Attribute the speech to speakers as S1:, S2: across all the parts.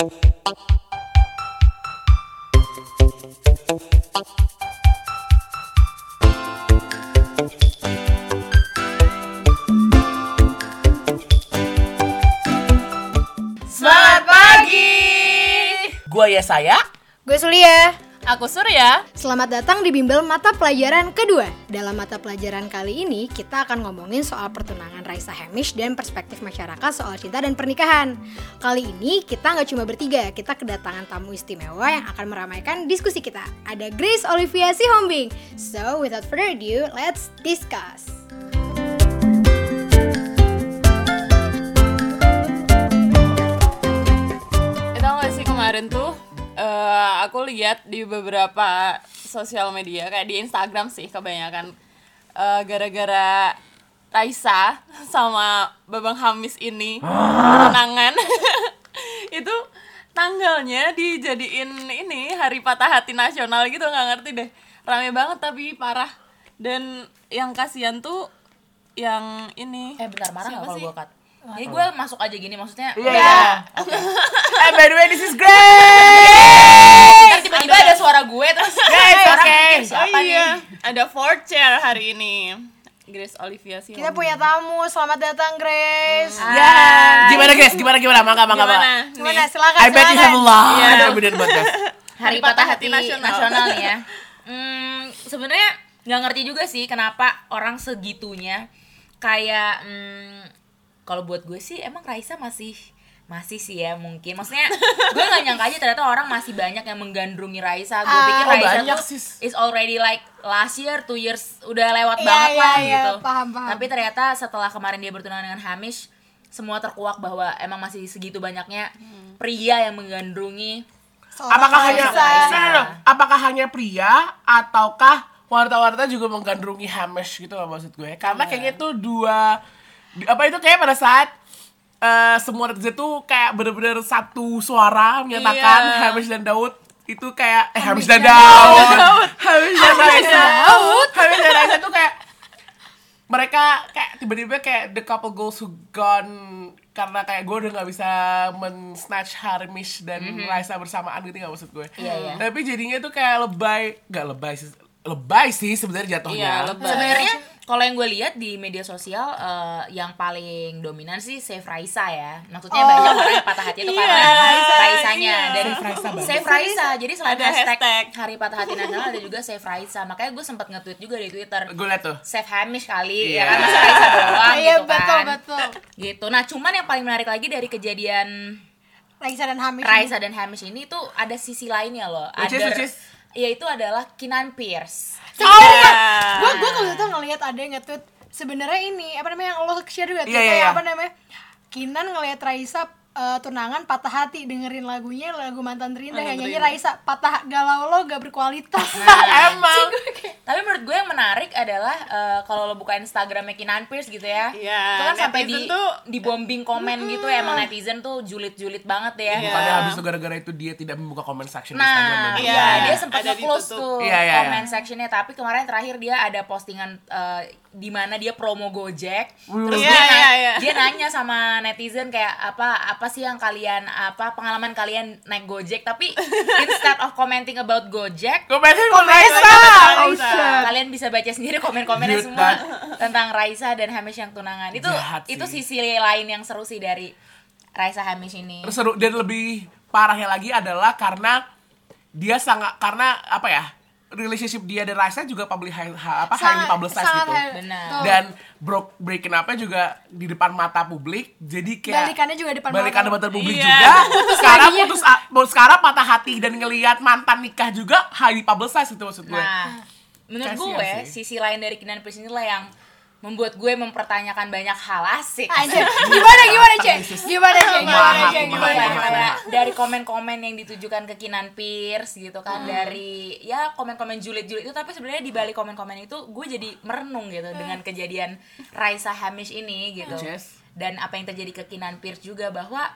S1: Selamat pagi.
S2: Gua ya saya.
S3: Gue Sulia.
S1: Aku Surya.
S3: Selamat datang di bimbel mata pelajaran kedua. Dalam mata pelajaran kali ini, kita akan ngomongin soal pertunangan Raisa Hamish dan perspektif masyarakat soal cinta dan pernikahan. Kali ini kita nggak cuma bertiga, kita kedatangan tamu istimewa yang akan meramaikan diskusi kita. Ada Grace Olivia Sihombing. So, without further ado, let's discuss.
S1: Tahu gak sih kemarin tuh eh, aku lihat di beberapa sosial media kayak di Instagram sih kebanyakan. Eh, gara-gara Raisa sama Babang Hamis ini tunangan itu tanggalnya dijadiin ini hari patah hati nasional gitu nggak ngerti deh. Rame banget tapi parah. Dan yang kasihan tuh yang ini.
S2: Eh bentar marah nggak kalau gua cut? Jadi gue masuk aja gini maksudnya.
S3: Iya.
S2: Iya. Eh by the way this is great. Tiba-tiba ada suara gue terus.
S3: Guys,
S2: orang
S3: oke.
S2: mikir siapa
S1: oh, iya.
S2: nih?
S1: Ada fourth chair hari ini. Grace Olivia sih.
S3: Kita punya tamu, selamat datang Grace.
S2: Ya. Gimana guys? Gimana gimana? Mangga mangga mangga.
S1: Gimana?
S3: Gimana? Silakan.
S2: I bet you have a lot
S1: Iya.
S2: of bener buat guys.
S1: Hari patah hati nasional.
S2: nih ya. Hmm, sebenarnya nggak ngerti juga sih kenapa orang segitunya kayak hmm, kalau buat gue sih emang Raisa masih masih sih ya mungkin. Maksudnya gue nggak nyangka aja ternyata orang masih banyak yang menggandrungi Raisa. Gue
S3: Ah,
S2: pikir
S3: oh,
S2: Raisa banyak tuh is already like last year two years udah lewat
S3: Iya,
S2: banget
S3: iya,
S2: lah
S3: iya,
S2: gitu.
S3: Paham, paham.
S2: tapi ternyata setelah kemarin dia bertunangan dengan Hamish semua terkuak bahwa emang masih segitu banyaknya pria yang menggandrungi
S3: Seorang
S4: Apakah hanya
S3: Raisa.
S4: no, no, no. apakah hanya pria ataukah wanita-wanita juga menggandrungi Hamish gitu loh maksud gue? Karena kayaknya itu dua apa itu? Kayak pada saat eh, semua netizen tuh kayak bener-bener satu suara menyatakan
S1: Iya.
S4: Hamish dan Daud itu kayak eh Hamish dan Daud, Hamish dan Raisa, Hamish dan Raisa tuh kayak mereka kayak tiba-tiba kayak the couple goals who gone karena kayak gue udah nggak bisa men-snatch Hamish dan Raisa bersamaan gitu nggak maksud gue.
S2: Iya, iya.
S4: Tapi jadinya tuh kayak lebay, nggak lebay sih, lebay sih sebenarnya jatuhnya.
S1: Iya, lebay.
S2: Sebenarnya kalau yang gue lihat di media sosial eh, yang paling dominan sih Save Raisa ya. Maksudnya banyak orang yang patah hati itu
S1: Iya,
S2: karena
S1: Raisa,
S2: Raisanya
S1: iya.
S2: dan
S4: Save Raisa.
S2: Save Raisa. Jadi selain
S1: Ada
S2: hashtag,
S1: hashtag.
S2: Hari Patah Hati Nasional ada juga Save Raisa. Makanya gue sempat nge-tweet juga di Twitter.
S4: Gue liat tuh.
S2: Save Hamish kali
S4: Iya.
S2: ya kan masa Raisa doang
S3: Iya,
S2: gitu
S3: betul,
S2: kan.
S3: betul.
S2: Gitu. Nah, cuman yang paling menarik lagi dari kejadian
S3: Raisa dan Hamish.
S2: Raisa dan Hamish ini tuh ada sisi lainnya loh.
S4: Which is,
S2: Ada
S4: which is?
S2: Yaitu adalah Kinan Pierce.
S1: Iya.
S3: gue gue kalau itu ngelihat ada yang nge-tweet sebenarnya ini apa namanya yang lo share juga tuh
S4: Iya, iya,
S3: kayak
S4: iya.
S3: apa namanya Kinan ngelihat Raisa eh, tunangan patah hati dengerin lagunya lagu mantan terindah yang nyanyi Raisa patah galau lo gak berkualitas
S4: Emang.
S2: Tapi menurut gue yang menarik adalah eh, kalau lo buka Instagramnya Kinan Pierce gitu ya,
S1: Iya,
S2: itu kan sampai di
S1: tuh-
S2: di bombing komen gitu ya, emang netizen tuh julid-julid banget ya.
S1: Iya.
S4: Bukannya habis itu gara-gara itu dia tidak membuka comment section di
S2: Nah,
S4: Instagram.
S2: iya,
S1: Iya,
S2: dia sempat
S1: ada
S2: nge-close
S1: ditutup.
S2: tuh
S4: Iya, iya,
S2: comment
S4: iya.
S2: sectionnya. Tapi kemarin terakhir dia ada postingan eh, di mana dia promo Gojek. Terus
S1: Iya,
S2: dia, na-
S1: iya, iya.
S2: dia nanya sama netizen kayak apa apa sih yang kalian apa pengalaman kalian naik Gojek. Tapi instead of commenting about Gojek,
S4: Komennya buat
S3: Komennya
S4: Raisa. Oh,
S3: Raisa.
S4: shit.
S2: kalian bisa baca sendiri komen-komennya semua tentang Raisa dan Hamish yang tunangan. Itu
S4: Jahat
S2: itu sisi lain yang seru sih dari Raisa Hamish ini.
S4: Seru dan lebih parahnya lagi adalah karena dia sangat karena apa ya relationship dia dan Raisa juga public high, ha- apa highly
S3: Sangat-
S4: publicized
S3: sangat
S4: gitu
S2: Benar.
S4: dan broke breaking up juga di depan mata publik jadi kayak
S3: Balikannya juga depan
S4: balikan
S3: mata.
S4: mata publik
S1: Iya.
S4: juga sekarang putus a- sekarang patah hati dan ngelihat mantan nikah juga highly publicized itu maksud gue
S2: Nah, menurut
S4: Kasian
S2: gue
S4: sih.
S2: sisi lain dari Kinan Pierce inilah yang membuat gue mempertanyakan banyak hal asik.
S3: Anjir, gimana gimana cek? Gimana cek? Gimana cek? Gimana gimana?
S2: Dari komen-komen yang ditujukan ke Kinan Pierce gitu kan dari ya komen-komen julid-julid itu tapi sebenarnya di balik komen-komen itu gue jadi merenung gitu dengan kejadian Raisa Hamish ini gitu.
S4: Yes.
S2: dan apa yang terjadi ke Kinan Pierce juga bahwa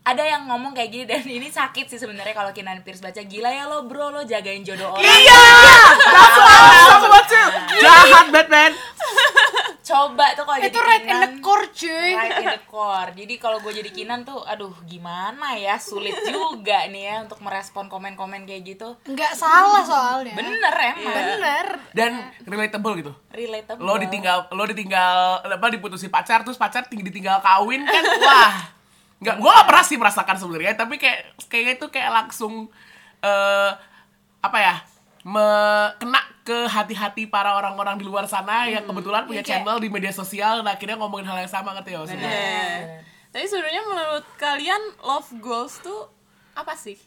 S2: ada yang ngomong kayak gini dan ini sakit sih sebenarnya kalau Kinan Pierce baca gila ya lo bro lo jagain jodoh orang.
S4: Iya! That's what I was talking about too jahat Batman
S2: coba tuh kalau jadi
S3: Itu right in
S2: Kinan,
S3: the core cuy.
S2: right in the core. Jadi kalau gue jadi Kinan tuh aduh gimana ya? Sulit juga nih ya untuk merespon komen-komen kayak gitu.
S3: Nggak salah soalnya.
S2: bener emang.
S3: Bener.
S4: dan relatable gitu.
S2: Relatable.
S4: Lo ditinggal lo ditinggal apa diputusin pacar terus pacar ting- ditinggal kawin kan? Wah. Nggak gue gak pernah sih merasakan sebenarnya tapi kayak kayaknya itu kayak langsung eh apa ya me- kena ke hati-hati para orang-orang di luar sana yang kebetulan punya
S3: Iya, kayak-
S4: channel di media sosial nah akhirnya ngomongin hal yang sama ngerti ya maksudnya
S1: Iya. Tapi sebenarnya menurut kalian love goals tuh apa sih?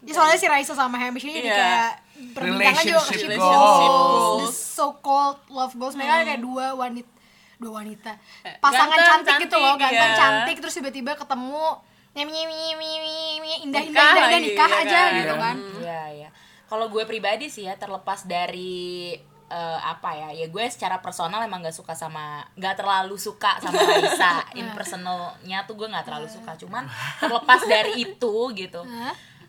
S3: Ya, soalnya si Raisa sama Hamish ini
S1: Iya.
S3: kayak perbincangan juga
S4: Relationship
S1: goals.
S3: goals, the so called love goals. Mereka kayak dua wanita dua wanita pasangan
S1: Ganteng,
S3: cantik, gitu loh,
S1: cantik,
S3: ganteng
S1: iya.
S3: cantik terus tiba-tiba ketemu nyemi nyemi nyemi nyemi indah indah
S1: Nikah
S3: indah, indah
S1: lagi,
S3: nikah aja
S1: kan?
S3: gitu
S4: Iya.
S3: kan.
S2: Iya, iya. Kalau gue pribadi sih ya terlepas dari eh, apa ya, ya gue secara personal emang gak suka sama, gak terlalu suka sama Raisa. In personalnya tuh gue gak terlalu suka. Cuman terlepas dari itu gitu,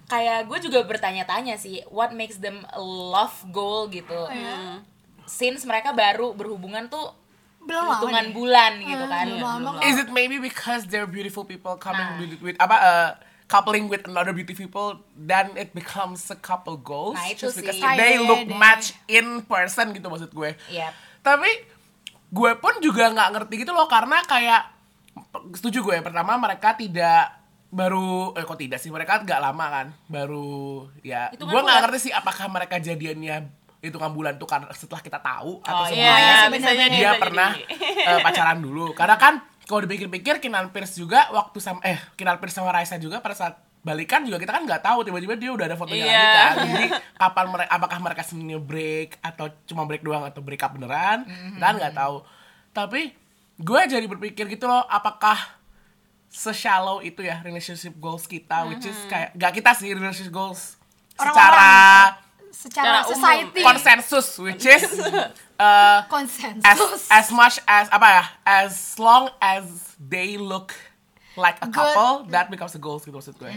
S2: kayak gue juga bertanya-tanya sih, what makes them love goal gitu.
S3: Iya.
S2: Since mereka baru berhubungan tuh
S3: Belum
S2: hitungan bulan gitu
S3: Ah,
S2: kan.
S3: belum
S4: is it maybe because they're beautiful people coming
S2: Nah.
S4: with, with apa uh, coupling with another beautiful people then it becomes a couple goals
S2: Nah, itu
S4: just because
S2: sih.
S4: they
S3: Kayaknya
S4: look
S3: deh.
S4: match in person gitu maksud gue
S2: Iya.
S4: tapi gue pun juga nggak ngerti gitu loh karena kayak setuju gue pertama mereka tidak baru eh kok tidak sih mereka nggak lama kan baru ya
S2: Hitungan
S4: gue nggak ngerti sih apakah mereka jadiannya hitungan bulan tuh karena setelah kita tahu atau
S2: Oh,
S4: sebelumnya
S1: Iya, bisa jadi.
S4: dia
S1: bisa
S4: pernah
S1: jadi.
S4: eh, pacaran dulu karena kan kalau dipikir-pikir Kinan Pierce juga waktu sama eh Kinan Pierce sama Raisa juga pada saat balikan juga kita kan nggak tahu tiba-tiba dia udah ada fotonya
S1: Iya.
S4: lagi kan. Jadi kapan mereka apakah mereka sebenarnya break atau cuma break doang atau break up beneran kita kan nggak tahu. Tapi gue jadi berpikir gitu loh apakah se-shallow itu ya relationship goals kita which is kayak gak kita sih relationship goals secara
S3: Secara
S1: Secara
S3: society
S4: konsensus which is uh, as
S3: konsensus.
S4: as much as apa ya as long as they look like a
S3: Good.
S4: couple that becomes a goals gitu maksud gue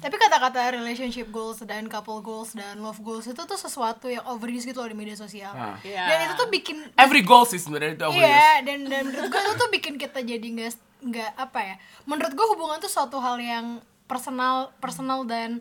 S3: Tapi kata-kata relationship goals dan couple goals dan love goals itu tuh sesuatu yang overused gitu loh di media sosial.
S4: Ah.
S1: Iya.
S3: Dan itu tuh bikin
S4: every goal sih sebenarnya itu overused.
S3: Iya, dan dan menurut gue itu tuh bikin kita jadi nggak nggak apa ya? Menurut gue hubungan tuh suatu hal yang personal personal dan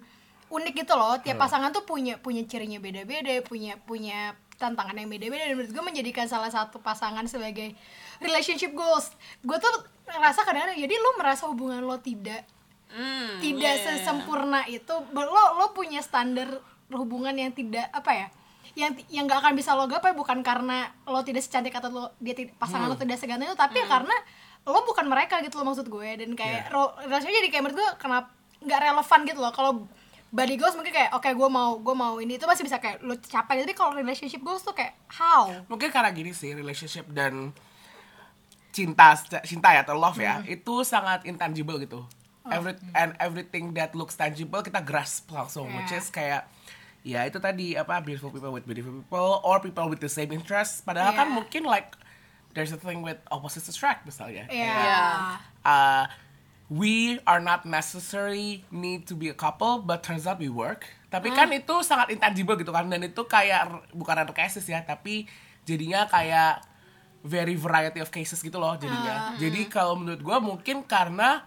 S3: unik gitu loh. Tiap pasangan tuh punya punya cirinya beda-beda, punya punya tantangan yang beda-beda dan menurut gue menjadikan salah satu pasangan sebagai relationship goals. Gue tuh ngerasa kadang-kadang jadi lo merasa hubungan lo tidak
S1: Hmm,
S3: tidak
S1: iya.
S3: sesempurna itu lo lo punya standar hubungan yang tidak apa ya yang yang nggak akan bisa lo gapai bukan karena lo tidak secantik atau lo dia tidak pasangan lo tidak seganteng itu tapi karena lo bukan mereka gitu loh maksud gue dan kayak ro- rasanya jadi kayak menurut gue kenapa nggak relevan gitu loh kalau body goals mungkin kayak oke gue mau gue mau ini itu masih bisa kayak lo capai. Tapi kalau relationship goals tuh kayak how?
S4: Mungkin karena gini sih relationship dan cinta cinta ya atau love ya itu sangat intangible gitu. Every, and everything that looks tangible kita grasp langsung which
S3: Yeah.
S4: is kayak ya itu tadi apa beautiful people with beautiful people or people with the same interest padahal kan
S3: Yeah.
S4: mungkin like there's a thing with opposites attract misalnya.
S3: Ya
S1: Iya.
S4: uh, we are not necessary need to be a couple but turns out we work. Tapi kan itu sangat intangible gitu kan dan itu kayak bukan random cases ya tapi jadinya kayak very variety of cases gitu loh jadinya. Jadi kalau menurut gue mungkin karena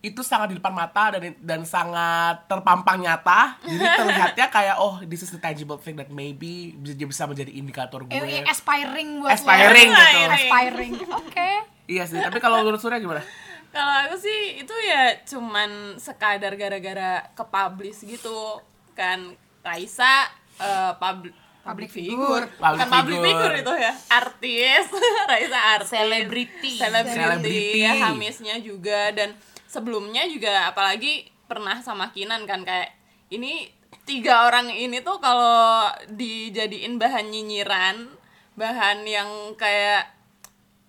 S4: itu sangat di depan mata dan dan sangat terpampang nyata jadi terlihatnya kayak oh this is the tangible thing that maybe bisa bisa menjadi indikator gue.
S3: Aspiring buat lo.
S4: Aspiring gitu.
S3: aspiring. Oke.
S4: Iya sih tapi kalau menurut Surya gimana
S1: Kalau aku sih itu ya cuman sekadar gara-gara ke-publish gitu kan. Raisa eh, public public figure,
S4: Public
S1: bukan public
S4: figure.
S1: figure itu ya artis. Raisa artis.
S2: Selebriti.
S1: selebriti.
S4: Selebriti.
S1: ya Hamisnya juga. Dan sebelumnya juga apalagi pernah sama Kinan kan kayak ini tiga orang ini tuh kalau dijadiin bahan nyinyiran bahan yang kayak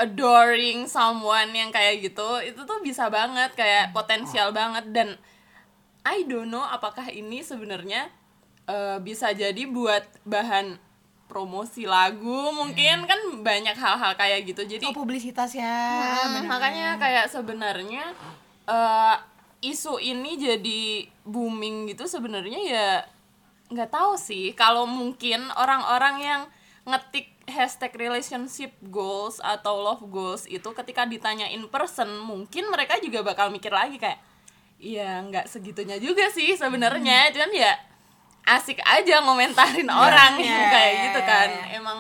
S1: adoring someone yang kayak gitu itu tuh bisa banget kayak potensial banget. Dan I don't know apakah ini sebenarnya eh, bisa jadi buat bahan promosi lagu mungkin kan banyak hal-hal kayak gitu. Jadi
S3: oh publisitas ya
S1: Hmm, makanya kayak sebenarnya eh, isu ini jadi booming gitu sebenarnya ya nggak tahu sih. Kalau mungkin orang-orang yang ngetik hashtag relationship goals atau love goals itu ketika ditanya in person mungkin mereka juga bakal mikir lagi kayak iya nggak segitunya juga sih sebenarnya. Cuman ya asik aja ngomentarin orang
S3: Iya,
S1: kayak
S3: iya,
S1: gitu
S3: iya,
S1: kan.
S3: iya.
S1: emang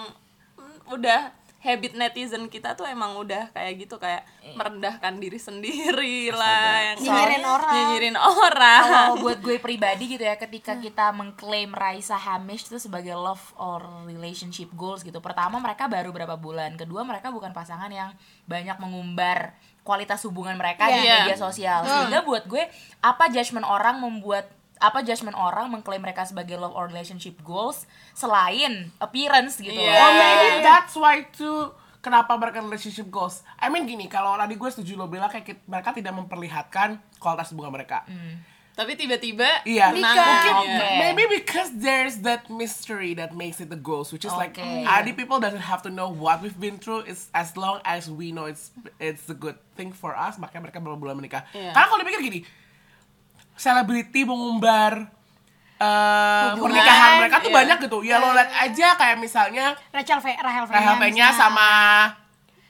S1: mm, udah habit netizen kita tuh emang udah kayak gitu kayak merendahkan diri sendiri lah yang
S3: Nyinyirin orang.
S1: nyinyirin orang
S2: Kalau buat gue pribadi gitu ya, ketika kita mengklaim Raisa Hamish itu sebagai love or relationship goals gitu. Pertama mereka baru berapa bulan, kedua mereka bukan pasangan yang banyak mengumbar kualitas hubungan mereka di
S1: Iya.
S2: media sosial. Sehingga buat gue apa judgement orang membuat apa judgement orang mengklaim mereka sebagai love or relationship goals selain appearance gitu. Loh.
S4: Or maybe that's why too kenapa mereka relationship goals. I mean gini, kalau tadi gue setuju lo bilang kayak mereka tidak memperlihatkan kualitas hubungan mereka.
S1: tapi tiba-tiba
S4: Iya,
S1: menang.
S4: mungkin
S2: Oke.
S4: maybe because there's that mystery that makes it the goals, which is like
S2: Oke.
S4: other people doesn't have to know what we've been through. It's as long as we know it's it's a good thing for us, makanya mereka berapa bulan menikah.
S1: Iya.
S4: Karena kalau dipikir gini, selebriti mengumbar eh,
S3: Hubungan,
S4: pernikahan mereka tuh
S1: iya.
S4: banyak gitu. Ya lo lihat aja kayak misalnya
S3: Rachel V, Rahel V.
S4: Rahel V-nya sama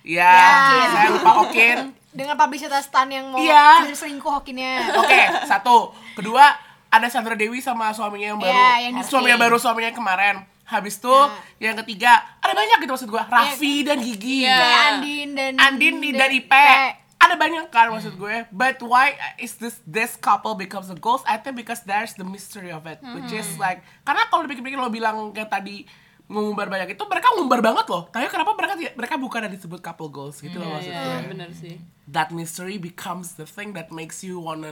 S4: ya,
S3: Ya.
S4: saya lupa Okin.
S3: dengan publisitas Stan yang mau
S4: Iya.
S3: selingkuh Hokinnya.
S4: Oke, satu. Kedua, ada Sandra Dewi sama suaminya yang baru.
S3: Iya, yang
S4: suaminya baru suaminya kemarin. Habis itu
S3: Iya.
S4: yang ketiga, ada banyak gitu maksud gua. Raffi dan Gigi.
S1: Iya.
S3: Kayak Andin dan
S4: Andin di dari IP. Ada banyak kan maksud gue. But why is this this couple becomes a ghost? I think because there's the mystery of it, which is
S3: Hmm.
S4: like karena kalau dipikir-pikir lo bilang kayak tadi ngumbar banyak itu mereka ngumbar banget loh. Tapi kenapa mereka tidak- mereka bukan yang disebut couple goals gitu loh maksud
S1: Iya,
S4: gue
S1: iya, bener sih
S4: that mystery becomes the thing that makes you wanna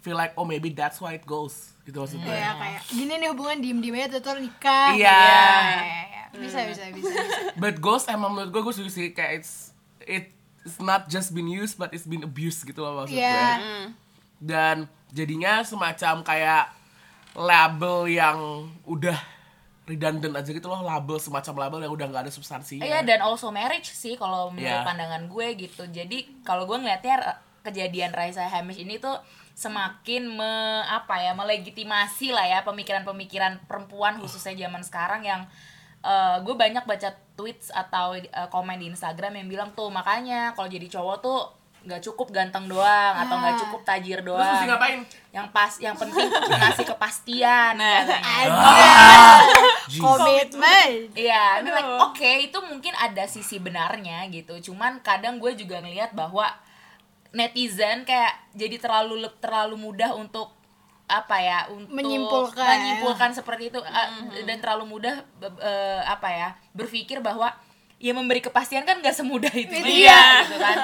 S4: feel like oh maybe that's why it goes gitu maksud gue.
S3: Iya kayak gini nih hubungan diem-diem aja tuh nikah.
S4: Iya.
S3: Iya, iya, iya. Bisa bisa bisa bisa.
S4: But ghost emang menurut gue gue setuju sih kayak it's it it's not just been used but it's been abused gitu loh maksud
S3: Iya.
S4: gue. Dan jadinya semacam kayak label yang udah redundant aja gitu loh label semacam label yang udah nggak ada substansinya.
S2: Iya dan also marriage sih kalau menurut
S4: Iya.
S2: pandangan gue gitu. Jadi kalau gue ngeliatnya eh, kejadian Raisa Hamish ini tuh semakin me, apa ya melegitimasi lah ya pemikiran-pemikiran perempuan khususnya zaman sekarang yang eh, gue banyak baca tweets atau eh, komen di Instagram yang bilang tuh makanya kalau jadi cowok tuh nggak cukup ganteng doang atau nggak cukup tajir
S4: Terus mesti
S2: doang
S4: ngapain?
S2: yang pas yang penting tuh ngasih kepastian
S1: Nah.
S3: Komitmen.
S2: Iya, I mean like oke itu mungkin ada sisi benarnya gitu. Cuman kadang gue juga ngelihat bahwa netizen kayak jadi terlalu terlalu mudah untuk apa ya untuk
S3: Menyimpulkan.
S2: menyimpulkan seperti itu uh, dan terlalu mudah eh, apa ya berpikir bahwa ya memberi kepastian kan gak semudah itu
S3: Iya.
S2: juga, gitu kan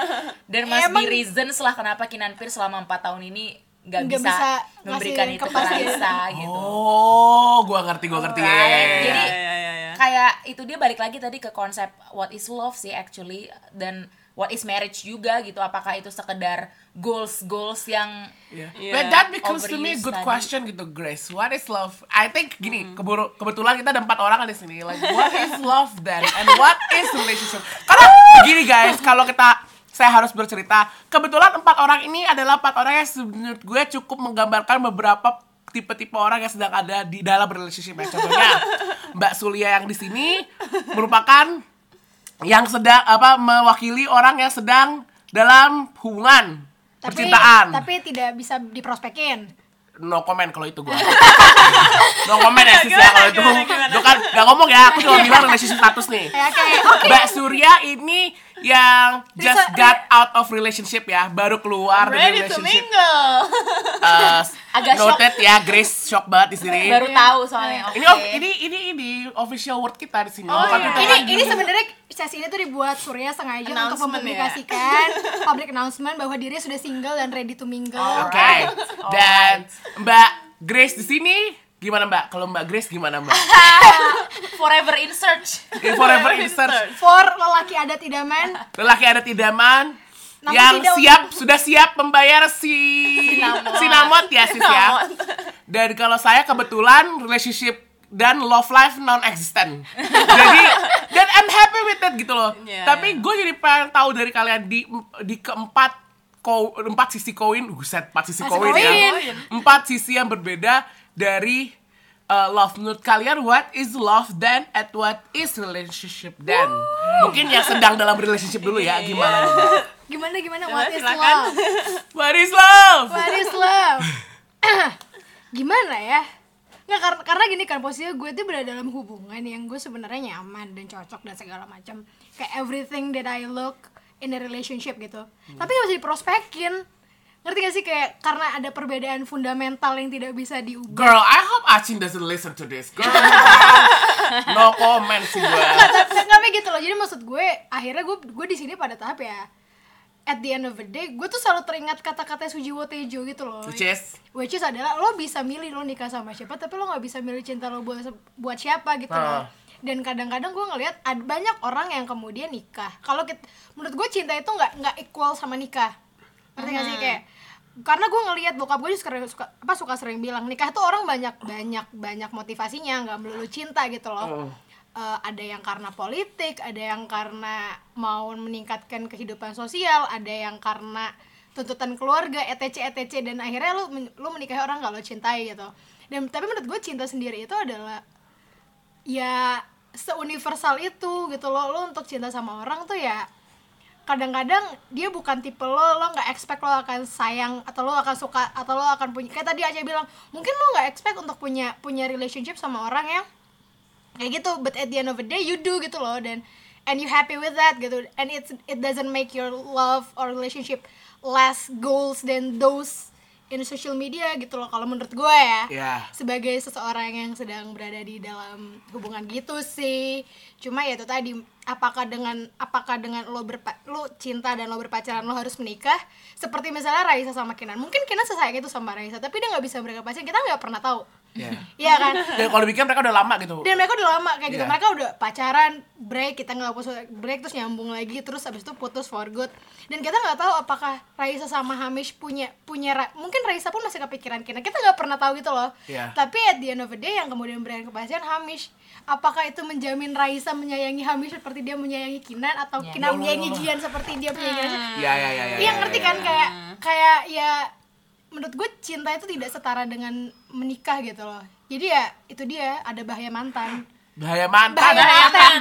S2: dan must
S3: Emang-
S2: be reasons lah kenapa Kinan Pierce selama 4 tahun ini gak,
S3: Nggak
S2: bisa,
S3: bisa
S2: memberikan itu ke. Raisa gitu
S4: Oh, gua ngerti, gua ngerti.
S2: Right.
S4: Ya, ya, ya.
S2: Jadi
S1: Iya, iya, iya.
S2: kayak itu dia balik lagi tadi ke konsep what is love sih actually dan what is marriage juga gitu. Apakah itu sekedar goals goals yang
S4: Yeah.
S1: Yeah.
S4: But that becomes to me a good
S2: tadi.
S4: question gitu, Grace. What is love? I think gini, keburu, kebetulan kita ada empat orang di sini. Like, what is love then? And what is relationship? Karena begini guys, kalau kita saya harus bercerita, kebetulan empat orang ini adalah empat orang yang menurut gue cukup menggambarkan beberapa tipe-tipe orang yang sedang ada di dalam relationship. Ya, Contohnya, Mbak Sulia yang di sini merupakan yang sedang apa mewakili orang yang sedang dalam hubungan
S3: Tapi,
S4: percintaan
S3: tapi tidak bisa diprospekin.
S4: no comment kalau itu gua no comment ya sis ya kalau itu? Gua kan gak ngomong ya aku cuma bilang relationship status nih
S3: Ya, oke.
S4: Mbak Surya ini yang just
S3: Risa-
S4: got out of relationship ya baru keluar dari
S1: ready to
S4: relationship
S1: mingle
S4: Eh,
S2: Agak
S4: noted ya Grace shock banget di sini
S2: baru tahu soalnya oke
S4: ini of- ini ini ini official word kita di sini
S1: Oh,
S4: bukan
S1: iya.
S3: Ini
S4: lagi.
S3: ini sebenarnya sesi ini tuh dibuat Surya sengaja untuk
S1: ya?
S3: mempublikasikan public announcement bahwa dirinya sudah single dan ready to mingle.
S4: Oke.
S2: Alright.
S4: Dan Mbak Grace di sini gimana Mbak? Kalau Mbak Grace gimana Mbak?
S2: forever in search
S4: forever in search
S3: For lelaki adat idaman,
S4: lelaki adat idaman
S3: Namun
S4: yang
S3: tidak
S4: siap sudah siap membayar si
S2: Sinamot.
S4: sinamot ya sis ya. Dan kalau saya kebetulan relationship dan love life non existent. jadi dan I'm happy with it gitu loh.
S1: Iya,
S4: Tapi gue jadi pengen tahu dari kalian di di keempat ko, empat sisi koin, buset, empat sisi koin. ya. Empat sisi yang berbeda dari uh, love menurut kalian what is love then at what is relationship then mungkin yang sedang dalam relationship dulu ya gimana
S3: Gimana gimana
S1: Coba
S3: what is
S1: silakan.
S3: love?
S4: what is love
S3: What is love? gimana ya? Nggak karena, karena gini kan posisinya gue tuh berada dalam hubungan yang gue sebenarnya nyaman dan cocok dan segala macam. Kayak everything that I look in a relationship gitu. Tapi nggak bisa diprospekin. Ngerti gak sih kayak karena ada perbedaan fundamental yang tidak bisa diubah.
S4: girl I hope Acin doesn't listen to this girl. No comment sih gue
S3: Nggak- Tapi gitu loh. Jadi maksud gue akhirnya gue gue di sini pada tahap ya at the end of the day gue tuh selalu teringat kata-kata Sujiwo Tejo gitu loh.
S4: Which is?
S3: Which is adalah lo bisa milih lo nikah sama siapa tapi lo nggak bisa milih cinta lo buat buat siapa gitu loh.
S4: Ah.
S3: dan kadang-kadang gue ngelihat ada banyak orang yang kemudian nikah. Kalau menurut gue cinta itu nggak nggak equal sama nikah. Ngerti nggak sih kayak karena gue ngelihat bokap gue suka, suka apa suka sering bilang nikah tuh orang banyak banyak banyak motivasinya nggak melulu cinta gitu loh Eh, ada yang karena politik, ada yang karena mau meningkatkan kehidupan sosial, ada yang karena tuntutan keluarga, etc etc dan akhirnya lu lu menikahi orang gak lo cintai gitu. Dan tapi menurut gue cinta sendiri itu adalah ya seuniversal itu gitu loh. Lo untuk cinta sama orang tuh ya kadang-kadang dia bukan tipe lo lo nggak expect lo akan sayang atau lo akan suka atau lo akan punya kayak tadi aja bilang mungkin lo nggak expect untuk punya punya relationship sama orang yang kayak gitu but at the end of the day you do gitu loh dan and you happy with that gitu and it's it doesn't make your love or relationship less goals than those in social media gitu loh kalau menurut gue ya.
S4: Yeah.
S3: sebagai seseorang yang sedang berada di dalam hubungan gitu sih. Cuma ya itu tadi apakah dengan apakah dengan lo berpa lo cinta dan lo berpacaran lo harus menikah? Seperti misalnya Raisa sama Kinan. Mungkin Kinan sesayang itu sama Raisa tapi dia nggak bisa mereka pacaran kita nggak pernah tahu
S4: Yeah.
S3: Iya kan
S4: dan kalau dipikir mereka udah lama gitu
S3: dan mereka udah lama kayak gitu
S4: Iya.
S3: mereka udah pacaran break kita putus break terus nyambung lagi terus habis itu putus for good dan kita nggak tahu apakah Raisa sama Hamish punya punya ra- mungkin Raisa pun masih kepikiran kita kita nggak pernah tahu gitu loh
S4: Iya.
S3: tapi at the end of the day yang kemudian berakhir kepastian Hamish apakah itu menjamin Raisa menyayangi Hamish seperti dia menyayangi Kinan atau
S2: Ya.
S3: Kinan
S4: Ya
S3: menyayangi
S4: ya Allah.
S3: Jian seperti dia menyayangi Raisa
S4: ya ya ya ya
S3: Iya
S4: ya,
S3: ngerti
S4: ya,
S3: kan
S4: ya.
S3: kayak kayak ya menurut gue cinta itu tidak setara dengan menikah gitu loh. Jadi ya itu dia ada bahaya mantan.
S4: bahaya mantan
S3: Bahaya
S1: mantan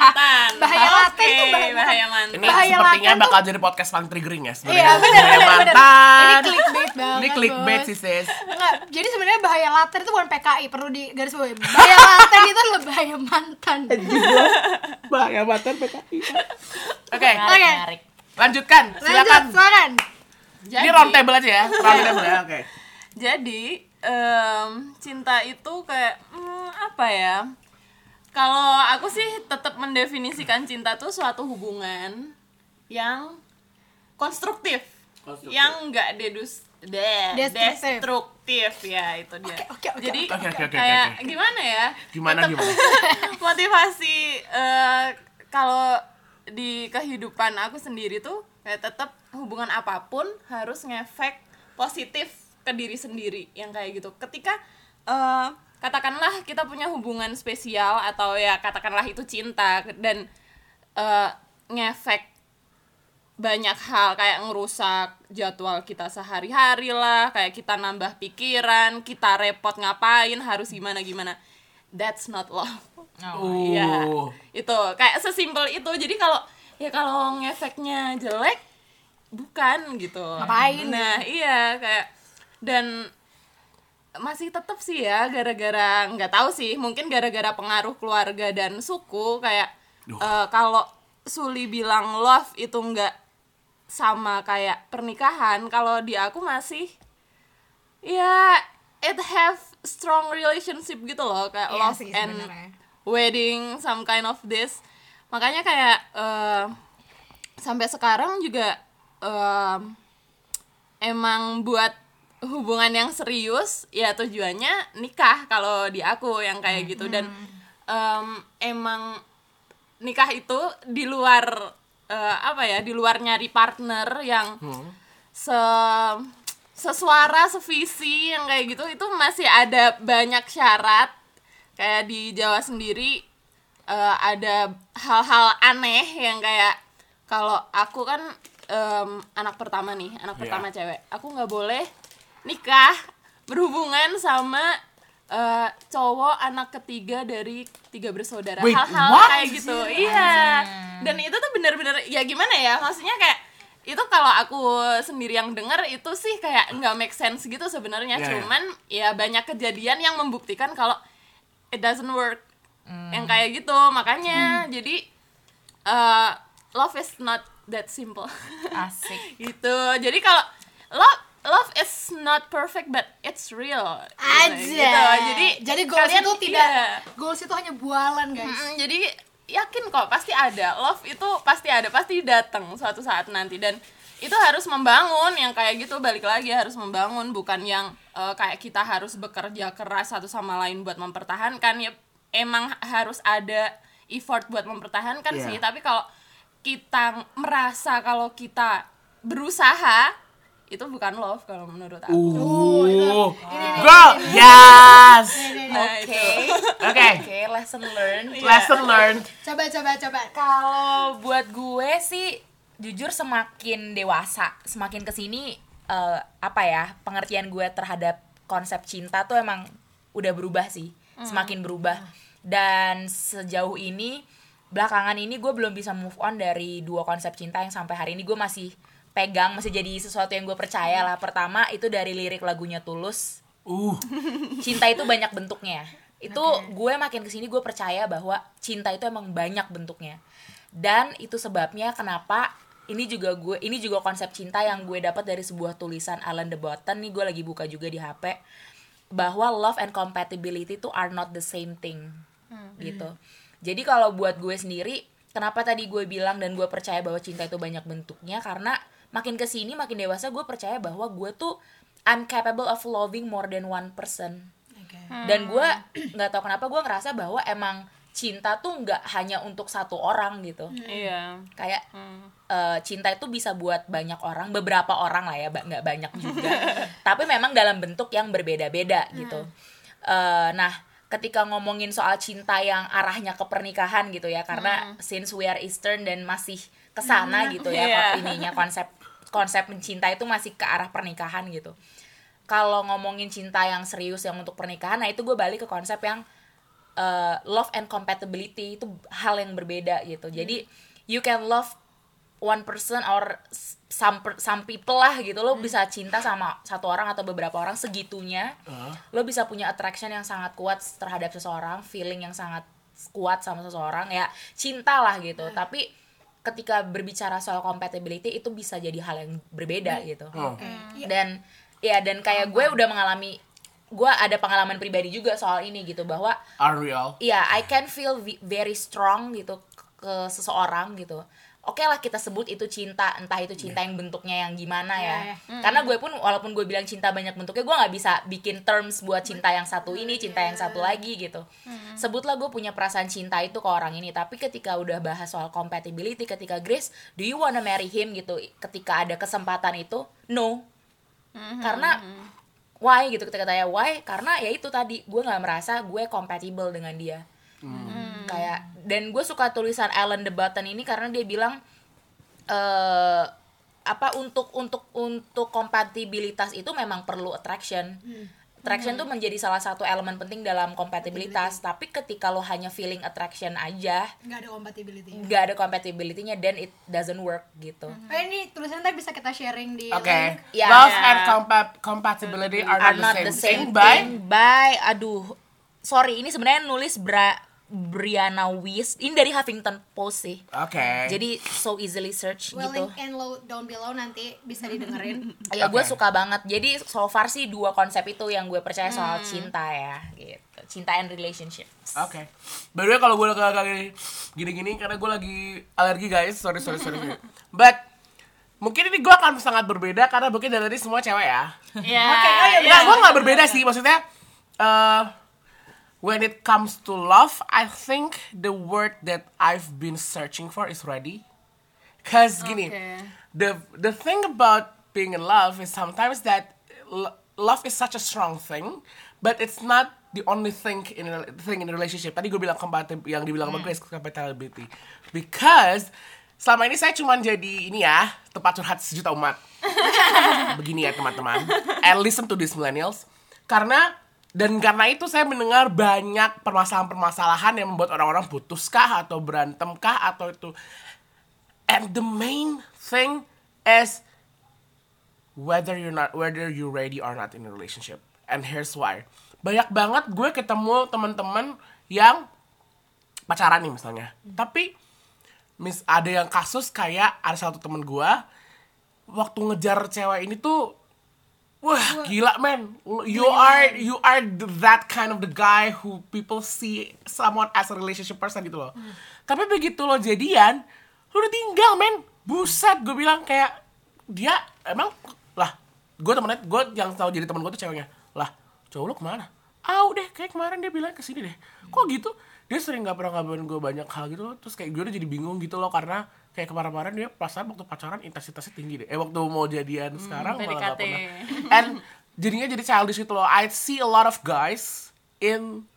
S3: Bahaya laten tuh bahaya-
S1: bahaya mantan
S4: ini
S3: Bahaya
S4: sepertinya
S3: tuh-
S4: bakal jadi podcast paling triggering ya sebenarnya
S3: Iya benar
S4: bahaya
S3: benar.
S4: mantan
S3: Ini clickbait banget.
S4: ini clickbait sih sis
S3: Enggak, jadi sebenarnya bahaya laten itu bukan PKI, perlu di garis bawahi. Bahaya laten itu adalah bahaya mantan.
S4: bahaya mantan PKI oke
S3: Oke.
S2: menarik
S4: lanjutkan
S3: Lanjut,
S4: silakan
S3: silakan.
S4: ini round table aja ya round table ya oke
S1: Jadi em, cinta itu kayak hmm, apa ya? Kalau aku sih tetap mendefinisikan cinta tuh suatu hubungan yang konstruktif,
S4: Konstruktif.
S1: yang nggak dedus de,
S3: Destruktif.
S1: destruktif ya itu dia.
S3: Oke, oke, oke,
S1: Jadi
S4: oke, oke, oke,
S1: kayak
S4: oke.
S1: gimana ya?
S4: Gimana,
S1: Tetep
S4: gimana?
S1: motivasi eh, kalau di kehidupan aku sendiri tuh kayak tetap hubungan apa pun harus ngefek positif ke diri sendiri yang kayak gitu ketika eh, katakanlah kita punya hubungan spesial atau ya katakanlah itu cinta dan eh, ngefek banyak hal kayak ngerusak jadwal kita sehari-hari lah kayak kita nambah pikiran kita repot ngapain harus gimana gimana that's not love
S2: Oh,
S1: Iya,
S4: Uh.
S1: itu kayak sesimpel itu. Jadi kalau ya kalau ngefeknya jelek bukan gitu.
S3: Ngapain
S1: Nah, iya kayak dan masih tetap sih ya gara-gara nggak tahu sih, mungkin gara-gara pengaruh keluarga dan suku kayak
S4: Duh.
S1: eh, kalau Suli bilang love itu nggak sama kayak pernikahan, kalau di aku masih ya it have strong relationship gitu loh kayak
S3: Iya
S1: love
S3: sih
S1: and wedding some kind of this makanya kayak eh, sampai sekarang juga em, emang buat hubungan yang serius ya tujuannya nikah kalau di aku yang kayak gitu. Dan em, emang nikah itu di luar eh, apa ya di luar nyari partner yang se sesuara sevisi yang kayak gitu itu masih ada banyak syarat. Kayak di Jawa sendiri eh, ada hal-hal aneh yang kayak kalau aku kan em, anak pertama nih anak
S4: Iya.
S1: pertama cewek. Aku nggak boleh nikah berhubungan sama eh, cowok anak ketiga dari tiga bersaudara. Hal-hal kayak gitu. Iya. Dan itu tuh bener-bener ya gimana ya maksudnya kayak itu kalau aku sendiri yang denger itu sih kayak nggak make sense gitu sebenarnya.
S4: Iya, iya.
S1: cuman ya banyak kejadian yang membuktikan kalau it doesn't work yang kayak gitu makanya. Jadi eh, love is not that simple.
S2: Asik.
S1: Gitu. Jadi kalau love love is not perfect but it's real.
S3: Aja.
S1: Gitu. jadi
S3: jadi goals
S1: kalian-
S3: itu tidak
S1: iya.
S3: goals itu hanya bualan guys.
S1: Mm, jadi yakin kok pasti ada. Love itu pasti ada pasti datang suatu saat nanti. Dan itu harus membangun yang kayak gitu balik lagi harus membangun. Bukan yang eh, kayak kita harus bekerja keras satu sama lain buat mempertahankan. Ya emang harus ada effort buat mempertahankan
S4: Iya.
S1: sih. Tapi kalau kita merasa kalau kita berusaha itu bukan love kalau menurut aku.
S4: Uh, girl, yes.
S1: Nah,
S2: oke
S1: itu.
S4: Oke,
S2: oke lesson learned.
S4: Lesson learned.
S3: coba coba coba.
S2: Kalau buat gue sih jujur semakin dewasa, semakin ke sini eh, apa ya pengertian gue terhadap konsep cinta tuh emang udah berubah sih, semakin berubah. Dan sejauh ini belakangan ini gue belum bisa move on dari dua konsep cinta yang sampai hari ini. Gue masih pegang, masih jadi sesuatu yang gue percaya lah. Pertama itu dari lirik lagunya Tulus,
S4: Uh,
S2: cinta itu banyak bentuknya. Itu gue makin ke sini gue percaya bahwa cinta itu emang banyak bentuknya. Dan itu sebabnya kenapa ini juga gue ini juga konsep cinta yang gue dapat dari sebuah tulisan Alan de Botton. Nih gue lagi buka juga di HP bahwa love and compatibility itu are not the same thing gitu. Jadi kalau buat gue sendiri kenapa tadi gue bilang dan gue percaya bahwa cinta itu banyak bentuknya? Karena makin ke sini makin dewasa gue percaya bahwa gue tuh I'm capable of loving more than one person. Dan gue nggak tahu kenapa gue ngerasa bahwa emang cinta tuh nggak hanya untuk satu orang gitu.
S1: Iya.
S2: Kayak eh, cinta itu bisa buat banyak orang beberapa orang lah ya nggak banyak juga. Tapi memang dalam bentuk yang berbeda-beda gitu. Eh, nah ketika ngomongin soal cinta yang arahnya ke pernikahan gitu ya karena since we are Eastern dan masih ke sana gitu ya kok ininya konsep konsep mencinta itu masih ke arah pernikahan gitu. Kalau ngomongin cinta yang serius yang untuk pernikahan nah itu gue balik ke konsep yang uh, love and compatibility itu hal yang berbeda gitu. Jadi you can love one person or some some people lah gitu. Lo bisa cinta sama satu orang atau beberapa orang segitunya. Lo bisa punya attraction yang sangat kuat terhadap seseorang feeling yang sangat kuat sama seseorang. Ya cinta lah gitu. Tapi ketika berbicara soal compatibility itu bisa jadi hal yang berbeda gitu.
S4: Oh.
S2: dan ya dan kayak gue udah mengalami gue ada pengalaman pribadi juga soal ini gitu bahwa
S4: Unreal.
S2: Iya, I can feel very strong gitu ke seseorang gitu. Oke lah kita sebut itu cinta, entah itu cinta yang bentuknya yang gimana ya. Karena gue pun walaupun gue bilang cinta banyak bentuknya, gue nggak bisa bikin terms buat cinta yang satu ini, cinta yang satu lagi gitu. Sebutlah gue punya perasaan cinta itu ke orang ini, tapi ketika udah bahas soal compatibility, ketika Grace, do you wanna marry him? gitu, ketika ada kesempatan itu, no. Karena why gitu ketika tanya why karena ya itu tadi gue nggak merasa gue compatible dengan dia kayak dan gue suka tulisan Alan de Botton ini karena dia bilang eh apa untuk untuk untuk kompatibilitas itu memang perlu attraction. Attraction tuh menjadi salah satu elemen penting dalam kompatibilitas. Tapi ketika lo hanya feeling attraction aja
S3: nggak ada compatibility
S2: nggak ada compatibility-nya then it doesn't work gitu.
S3: Oh, ini tulisannya bisa kita sharing di
S4: Oke.
S3: link.
S2: Ya.
S4: Love and compa- compatibility are,
S2: are
S4: not, the same, thing.
S2: thing. By aduh. Sorry ini sebenarnya nulis Bra Brianna Weiss ini dari Huffington Post sih
S4: Oke.
S2: jadi so easily search
S3: Well,
S2: gitu
S3: link and low down below nanti bisa didengerin.
S2: ya gue
S4: Oke.
S2: suka banget jadi so far sih dua konsep itu yang gue percaya soal
S3: Hmm.
S2: cinta ya gitu cinta and relationship
S4: Oke. By the way kalau gue lagi gini-gini karena gue lagi alergi guys. Sorry sorry sorry. But mungkin ini gue akan sangat berbeda karena mungkin dari tadi semua cewek ya.
S1: ya
S4: Nggak, gue nggak berbeda sih. Maksudnya, uh, when it comes to love, I think the word that I've been searching for is ready. Cause gini, the the thing about being in love is sometimes that lo- love is such a strong thing, but it's not the only thing in a, thing in a relationship. Tadi gue bilang compatib yang dibilang sama Grace compatibility, because selama ini saya cuman jadi ini ya tempat curhat sejuta umat. Begini ya teman-teman. And listen to these millennials. Karena dan karena itu saya mendengar banyak permasalahan-permasalahan yang membuat orang-orang putuskah atau berantemkah atau itu. And the main thing is whether you're not whether you ready or not in a relationship. And here's why. Banyak banget gue ketemu teman-teman yang pacaran nih misalnya. Tapi mis ada yang kasus kayak ada satu temen gue waktu ngejar cewek ini tuh wah gila man you are you are that kind of the guy who people see someone as a relationship person gitu loh. Tapi begitu lo jadian lo udah tinggal men. Buset gue bilang kayak dia emang lah gue temennya gue yang tahu jadi temen gue tuh ceweknya. Lah cowok lo ke mana? Ah udah kayak kemarin dia bilang ke sini deh. Kok gitu? Dia sering nggak pernah ngabarin gue banyak hal gitu loh. Terus kayak gue udah jadi bingung gitu loh karena kayak kemarin-kemarin dia perasaan waktu pacaran intensitasnya tinggi deh eh waktu mau jadian sekarang malah nggak
S1: PDKT.
S4: pernah and jadinya jadi childish gitu loh I see a lot of guys in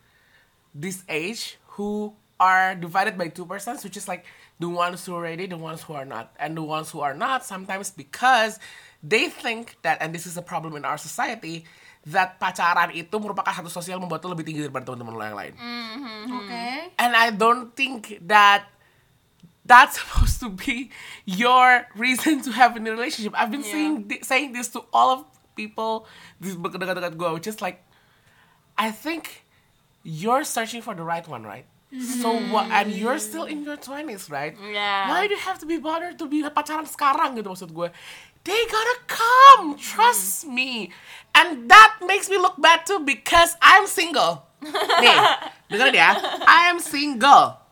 S4: this age who are divided by two persons, which is like the ones who are ready, the ones who are not, and the ones who are not sometimes because they think that, and this is a problem in our society, that pacaran itu merupakan satu sosial membuat lo lebih tinggi daripada teman-teman lo yang lain.
S3: Oke.
S4: And I don't think that that's supposed to be your reason to have a new relationship. I've been saying thi- saying this to all of people this gue, which like, I think you're searching for the right one, right? So what? And you're still in your twenties, right?
S1: Yeah.
S4: Why do you have to be bothered to be pacaran sekarang gitu maksud gue? They gotta come, trust me. And that makes me look bad too because I'm single. Nih, dengerin ya. I am single.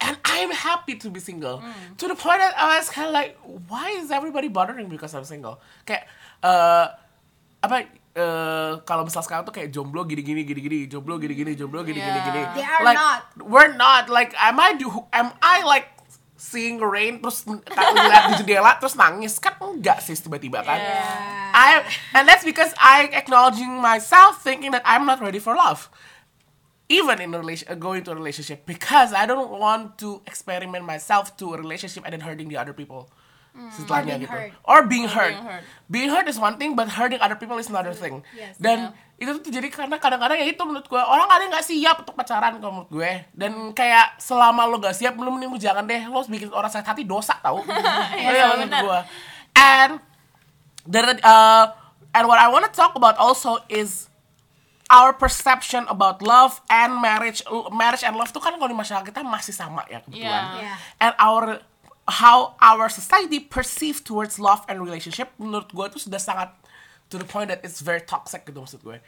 S4: And I'm happy to be single. To the point that I was kind of like, why is everybody bothering because I'm single? Kayak, eh apa, eh kalau misal sekarang tuh kayak jomblo gini-gini, gini-gini, jomblo gini-gini, jomblo gini-gini,
S1: Yeah.
S4: gini.
S3: They are
S4: like,
S3: not.
S4: We're not. Like, am I do, am I like seeing rain terus lihat di jendela terus nangis kan enggak sih tiba-tiba kan I and that's because I acknowledging myself thinking that I'm not ready for love even in a relation uh, going to a relationship because I don't want to experiment myself to a relationship and then hurting the other people setelahnya
S3: being
S4: gitu
S3: hurt.
S4: or being hurt.
S1: being hurt.
S4: being hurt is one thing but hurting other people is another thing
S3: Yes.
S4: dan itu tuh jadi karena kadang-kadang ya itu menurut gue orang ada yang nggak siap untuk pacaran kalau menurut gue dan kayak selama lo gak siap belum lu jangan deh lo bikin orang sakit hati dosa tau
S1: Iya,
S4: Iya, menurut gue and there uh, and what I want to talk about also is our perception about love and marriage marriage and love tuh kan kalau di masyarakat kita masih sama ya kebetulan.
S1: Iya.
S3: Iya.
S4: and our how our society perceive towards love and relationship menurut gue tuh sudah sangat to the point that it's very toxic gitu maksud gue.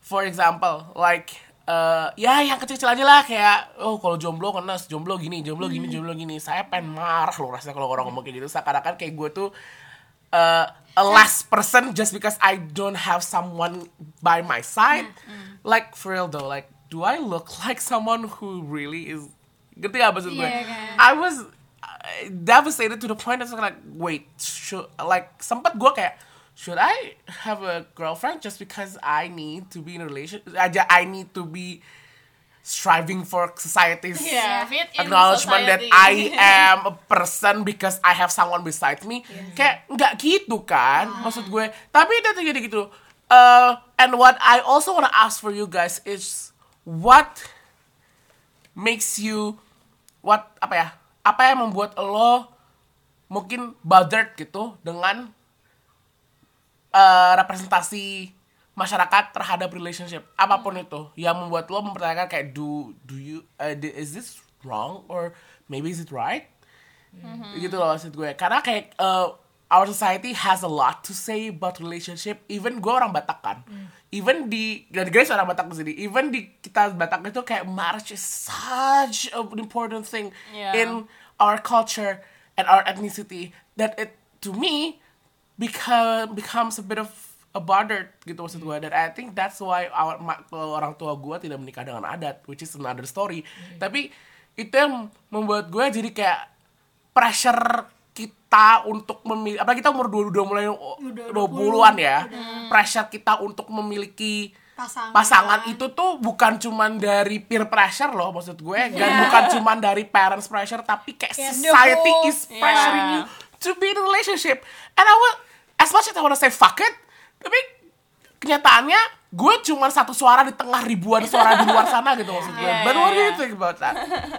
S4: For example like uh, ya yang kecil-kecil aja lah kayak oh kalau jomblo kena jomblo gini jomblo gini jomblo gini. Saya pengen marah loh rasanya kalau orang ngomong kayak gitu. Seakan-akan kayak gue tuh uh, a last person just because I don't have someone by my side. Like for real though, like do I look like someone who really is? Ngerti gak maksud gue? I was uh, devastated to the point that I was like, wait, should like sempat gue kayak should I have a girlfriend just because I need to be in a relationship? Aja I need to be striving for society's
S1: Yeah,
S4: acknowledgement that
S1: society.
S4: I am a person because I have someone beside me. Kayak nggak gitu kan, maksud gue. Tapi itu jadi gitu. Uh, and what I also wanna ask for you guys is what makes you what apa ya? Apa yang membuat lo mungkin bothered gitu dengan uh, representasi masyarakat terhadap relationship apa pun itu yang membuat lo mempertanyakan kayak do do you uh, is this wrong or maybe is it right? Gitu loh maksud gue. Karena kayak uh, our society has a lot to say about relationship even gue orang Batak kan. Even di dan Grace orang Batak di sini even di kita Batak itu kayak marriage is such an important thing
S1: Yeah.
S4: in our culture and our ethnicity that it to me become becomes a bit of a bother gitu maksud gue dan I think that's why our, ma- orang tua gue tidak menikah dengan adat which is another story. Tapi itu yang membuat gue jadi kayak pressure kita untuk memilih apalagi kita umur dua udah mulai dua puluhan ya pressure kita untuk memiliki
S3: Pasangan.
S4: pasangan itu tuh bukan cuman dari peer pressure loh maksud gue. Dan bukan cuman dari parents pressure tapi kayak
S3: Yeah,
S4: society
S3: whole-
S4: is pressuring
S1: Yeah.
S4: you to be in a relationship. And I will as much as I wanna say fuck it tapi kenyataannya gue cuma satu suara di tengah ribuan suara di luar sana gitu maksud gue.
S1: Iya,
S4: But what do you think about that?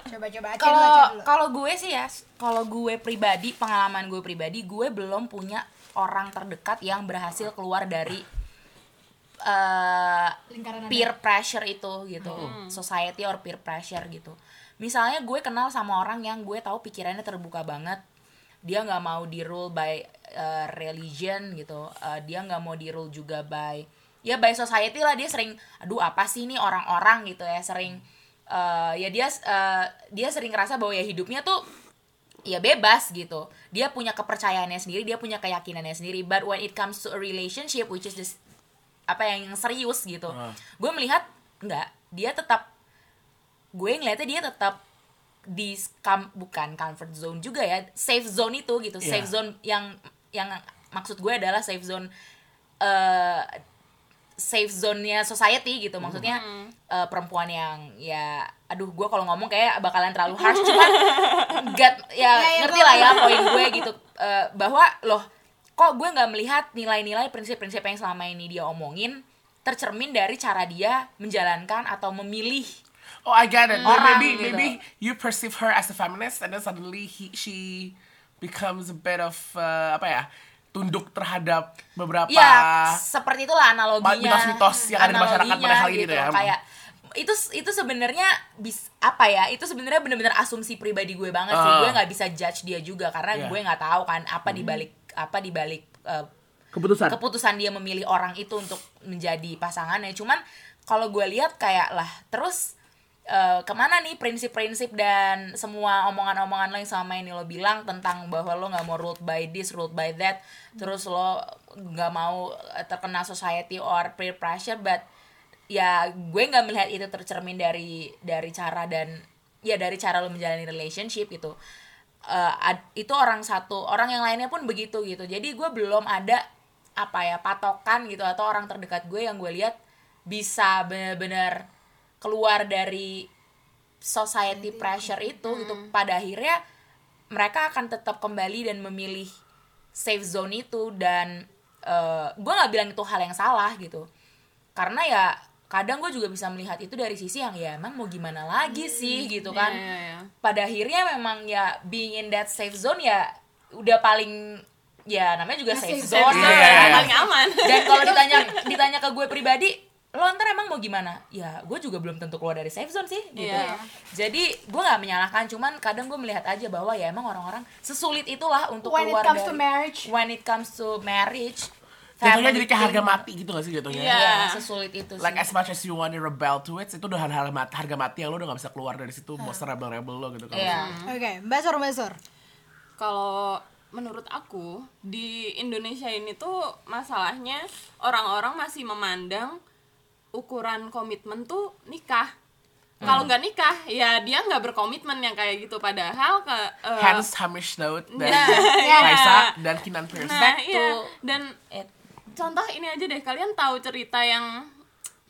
S3: Coba coba Aceh dulu,
S2: kalau kalau gue sih ya kalau gue pribadi pengalaman gue pribadi gue belum punya orang terdekat yang berhasil keluar dari eh,
S3: Lingkaran Anda.
S2: peer pressure itu gitu society or peer pressure gitu misalnya gue kenal sama orang yang gue tahu pikirannya terbuka banget dia nggak mau di rule by uh, religion gitu. Uh, dia nggak mau di rule juga by ya by society lah dia sering aduh apa sih ini orang-orang? gitu ya sering uh, ya dia uh, dia sering ngerasa bahwa ya hidupnya tuh ya bebas gitu. Dia punya kepercayaannya sendiri dia punya keyakinannya sendiri. But when it comes to a relationship which is this apa yang serius gitu
S4: Ah.
S2: gue melihat enggak dia tetap gue ngeliatnya dia tetap di bukan comfort zone juga ya safe zone itu gitu.
S4: Iya.
S2: safe zone yang yang maksud gue adalah safe zone eh safe zone-nya society gitu maksudnya eh, perempuan yang ya aduh gue kalau ngomong kayak bakalan terlalu harsh cuman get ya,
S3: Ya, ya,
S2: ngerti lah ya poin gue gitu Eh, bahwa loh kok gue nggak melihat nilai-nilai prinsip-prinsip yang selama ini dia omongin tercermin dari cara dia menjalankan atau memilih
S4: Oh, I get it.
S2: Orang
S4: maybe
S2: gitu.
S4: maybe you perceive her as a feminist and then suddenly he, she becomes a bit of uh, apa ya? tunduk terhadap beberapa
S2: Ya, seperti itulah analoginya.
S4: mitos-mitos yang ada di masyarakat pada hari ini tuh ya.
S2: Kayak itu itu sebenarnya bis apa ya? Itu sebenarnya benar-benar asumsi pribadi gue banget sih.
S4: Ah.
S2: Gue nggak bisa judge dia juga karena
S4: Iya.
S2: gue nggak tahu kan apa di balik apa di balik eh,
S4: keputusan.
S2: keputusan dia memilih orang itu untuk menjadi pasangannya cuman kalau gue lihat kayak lah terus eh, ke mana nih prinsip-prinsip dan semua omongan-omongan lo yang selama ini lo bilang tentang bahwa lo nggak mau ruled by this ruled by that. Terus lo nggak mau eh, terkena society or peer pressure but ya gue nggak melihat itu tercermin dari dari cara dan ya dari cara lo menjalani relationship gitu. Eh, ad- itu orang satu orang yang lainnya pun begitu gitu. Jadi gue belum ada apa ya patokan gitu atau orang terdekat gue yang gue lihat bisa benar-benar keluar dari society pressure itu gitu pada akhirnya mereka akan tetap kembali dan memilih safe zone itu dan eh, gue nggak bilang itu hal yang salah gitu karena ya kadang gue juga bisa melihat itu dari sisi yang ya emang mau gimana lagi sih gitu kan
S1: Iya, iya, iya.
S2: pada akhirnya memang ya being in that safe zone ya udah paling ya namanya juga safe
S3: safe
S2: zone
S4: zone,
S2: lah
S4: iya,
S2: ya.
S4: iya.
S1: paling aman
S2: dan kalau ditanya ditanya ke gue pribadi lo ntar emang mau gimana ya gue juga belum tentu keluar dari safe zone sih gitu
S1: Iya.
S2: jadi gue nggak menyalahkan cuman kadang gue melihat aja bahwa ya emang orang-orang sesulit itulah untuk
S3: When it
S2: keluar
S3: comes
S2: dari
S3: to marriage.
S2: when it comes to marriage
S4: Jatuhnya jadi kayak harga mati gitu gak sih jatuhnya?
S1: Iya.
S2: ya sesulit itu
S4: Like
S2: sih
S4: as much as you want to rebel to it, itu udah hal-hal mat- harga mati yang lo udah gak bisa keluar dari situ, mau rebel-rebel lo gitu kan.
S2: Iya.
S3: Oke, Mbak Sor, Mbak Sor.
S1: kalau menurut aku di Indonesia ini tuh masalahnya orang-orang masih memandang ukuran komitmen tuh nikah. Kalau nggak nikah, ya dia nggak berkomitmen yang kayak gitu. Padahal ke
S4: Hamish Daud dan
S1: Iya.
S4: Raisa dan Kinan Pierce.
S1: nah
S2: back
S1: iya
S2: to
S1: dan
S2: it.
S1: contoh ini aja deh kalian tahu cerita yang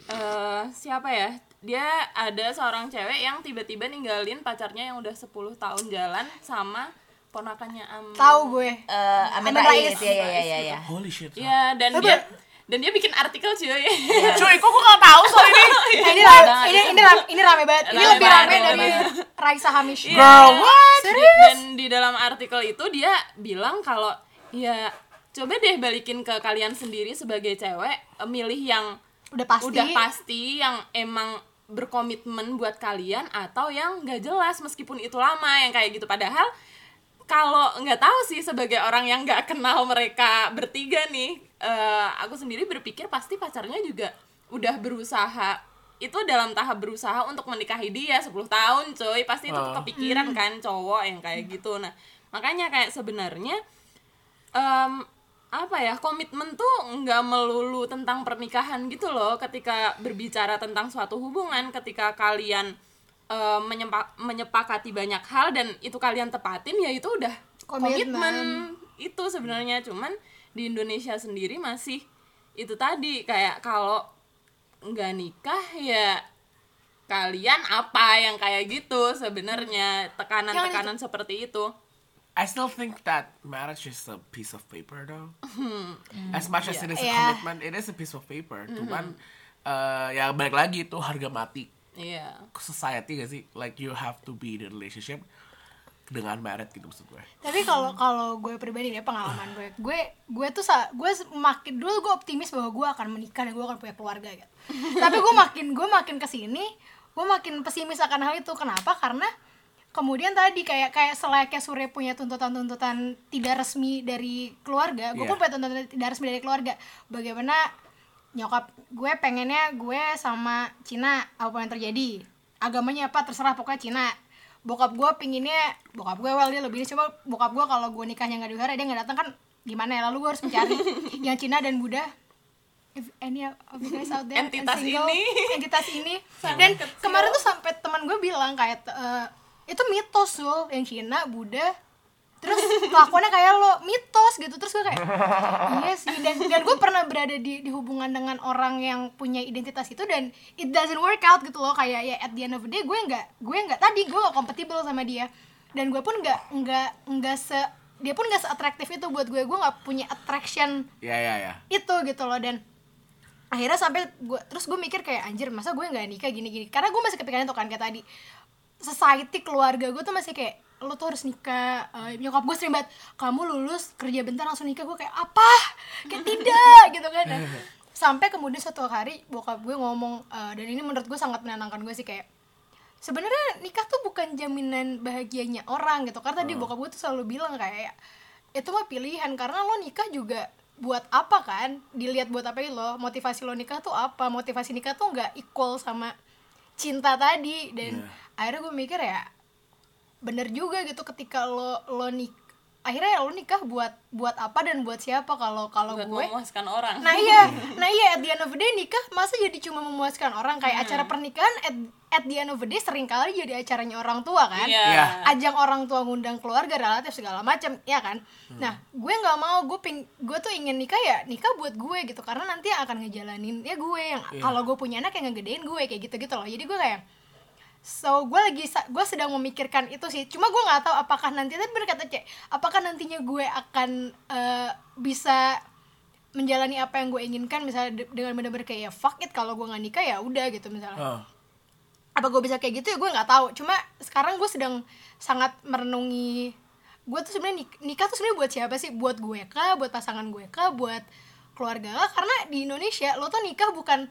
S1: eh siapa ya dia ada seorang cewek yang tiba-tiba ninggalin pacarnya yang udah 10 tahun jalan sama ponakannya Am
S3: Tahu gue.
S2: Eh, Amin
S3: Amin
S2: Rais
S3: Rais.
S2: ya ya ya ya, ya.
S4: Holy shit.
S1: ya dan
S3: Coba.
S1: dia dan dia bikin artikel cuy
S4: Cuy, kok gue gak tau soal ini?
S3: Nah, ini, rame, ini, ini, rame, ini rame banget. Ini
S1: Rame
S3: lebih
S1: banget,
S3: rame
S1: rame
S3: dari
S1: banget.
S3: Raisa Hamish.
S4: Girl, what?
S1: Di- dan di dalam artikel itu dia bilang kalau ya coba deh balikin ke kalian sendiri sebagai cewek eh, milih yang
S3: Udah pasti.
S1: udah pasti yang emang berkomitmen buat kalian atau yang nggak jelas meskipun itu lama yang kayak gitu padahal kalau nggak tahu sih sebagai orang yang nggak kenal mereka bertiga nih eh, aku sendiri berpikir pasti pacarnya juga udah berusaha itu dalam tahap berusaha untuk menikahi dia 10 tahun coy. Pasti itu
S4: Oh.
S1: kepikiran kan cowok yang kayak gitu. Nah makanya kayak sebenarnya em, apa ya komitmen tuh nggak melulu tentang pernikahan gitu loh. Ketika berbicara tentang suatu hubungan ketika kalian em, menyepa- menyepakati banyak hal dan itu kalian tepatin ya itu udah
S3: Komitmen.
S1: komitmen itu sebenarnya cuman di Indonesia sendiri masih itu tadi kayak kalau nggak nikah ya kalian apa yang kayak gitu sebenarnya tekanan-tekanan seperti itu
S4: I still think that marriage is a piece of paper though. As much as it is a
S3: Yeah.
S4: commitment, it is a piece of paper. Cuman eh, ya balik lagi itu harga mati
S1: Iya.
S4: society gak sih? Like you have to be in a relationship dengan married gitu maksud gue.
S3: Tapi kalau kalau gue pribadi nih pengalaman gue, gue gue tuh sa- gue makin dulu gue optimis bahwa gue akan menikah dan gue akan punya keluarga gitu. Tapi gue makin gue makin ke sini, gue makin pesimis akan hal itu. Kenapa? Karena kemudian tadi kayak kayak selayaknya Sure punya tuntutan-tuntutan tidak resmi dari keluarga, gue pun
S4: Iya.
S3: punya tuntutan tidak resmi dari keluarga. Bagaimana nyokap gue pengennya gue sama Cina apa pun yang terjadi? Agamanya apa? Terserah pokoknya Cina. Bokap gue pinginnya bokap gue well dia lebih coba bokap gue kalau gue nikahnya nggak diwihara dia nggak datang kan gimana ya? Lalu gue harus mencari yang Cina dan Buddha. If any of you guys out there
S1: Entitas
S3: single,
S1: ini.
S3: entitas ini. Dan kemarin tuh sampai teman gue bilang kayak eh, itu mitos loh yang Cina Buddha terus kelakuannya kayak lo mitos gitu. Terus gue kayak iya sih. Dan dan gue pernah berada di di hubungan dengan orang yang punya identitas itu dan it doesn't work out gitu loh. Kayak ya at the end of the day gue nggak gue nggak tadi gue nggak compatible sama dia. Dan gue pun nggak nggak nggak se dia pun nggak seatraktif itu buat gue. Gue nggak punya attraction
S4: Ya ya ya.
S3: itu gitu loh. Dan akhirnya sampai gue terus gue mikir kayak anjir masa gue nggak nikah gini gini karena gue masih kepikiran itu kan kayak tadi society keluarga gue tuh masih kayak lo tuh harus nikah Eh, nyokap gue sering banget kamu lulus kerja bentar langsung nikah. Gue kayak apa? Kayak tidak gitu kan. Dan sampai kemudian suatu hari bokap gue ngomong eh, dan ini menurut gue sangat menenangkan gue sih kayak sebenarnya nikah tuh bukan jaminan bahagianya orang gitu. Karena tadi bokap gue tuh selalu bilang kayak itu mah pilihan karena lo nikah juga buat apa kan? Dilihat buat apa lo motivasi lo nikah tuh apa? Motivasi nikah tuh nggak equal sama cinta tadi. Dan akhirnya gue mikir ya bener juga gitu ketika lo lo nik akhirnya ya lo nikah buat buat apa dan buat siapa kalau kalau gue
S1: memuaskan orang.
S3: Nah iya, nah iya at the end of the day nikah masa jadi cuma memuaskan orang kayak acara pernikahan at, at the end of the day sering kali jadi acaranya orang tua kan.
S1: Iya.
S4: Iya.
S3: Ajang orang tua ngundang keluarga relatif segala macam, ya kan. Nah gue nggak mau gue ping gue tuh ingin nikah ya nikah buat gue gitu karena nanti yang akan ngejalanin ya gue yang kalau gue punya anak yang ngegedein gue kayak gitu gitu loh. Jadi gue kayak So gue lagi gue sedang memikirkan itu sih. Cuma gue nggak tahu apakah nanti tapi bener kata cek, apakah nantinya gue akan eh, bisa menjalani apa yang gue inginkan misalnya de- dengan bener-bener kayak ya fuck it kalau gue nggak nikah ya udah gitu misalnya.
S4: Oh.
S3: Apa gue bisa kayak gitu ya gue nggak tahu. Cuma sekarang gue sedang sangat merenungi gue tuh sebenarnya nik- nikah tuh sebenarnya buat siapa sih? Buat gue kah? Buat pasangan gue kah? Buat keluarga kah? Karena di Indonesia lo tuh nikah bukan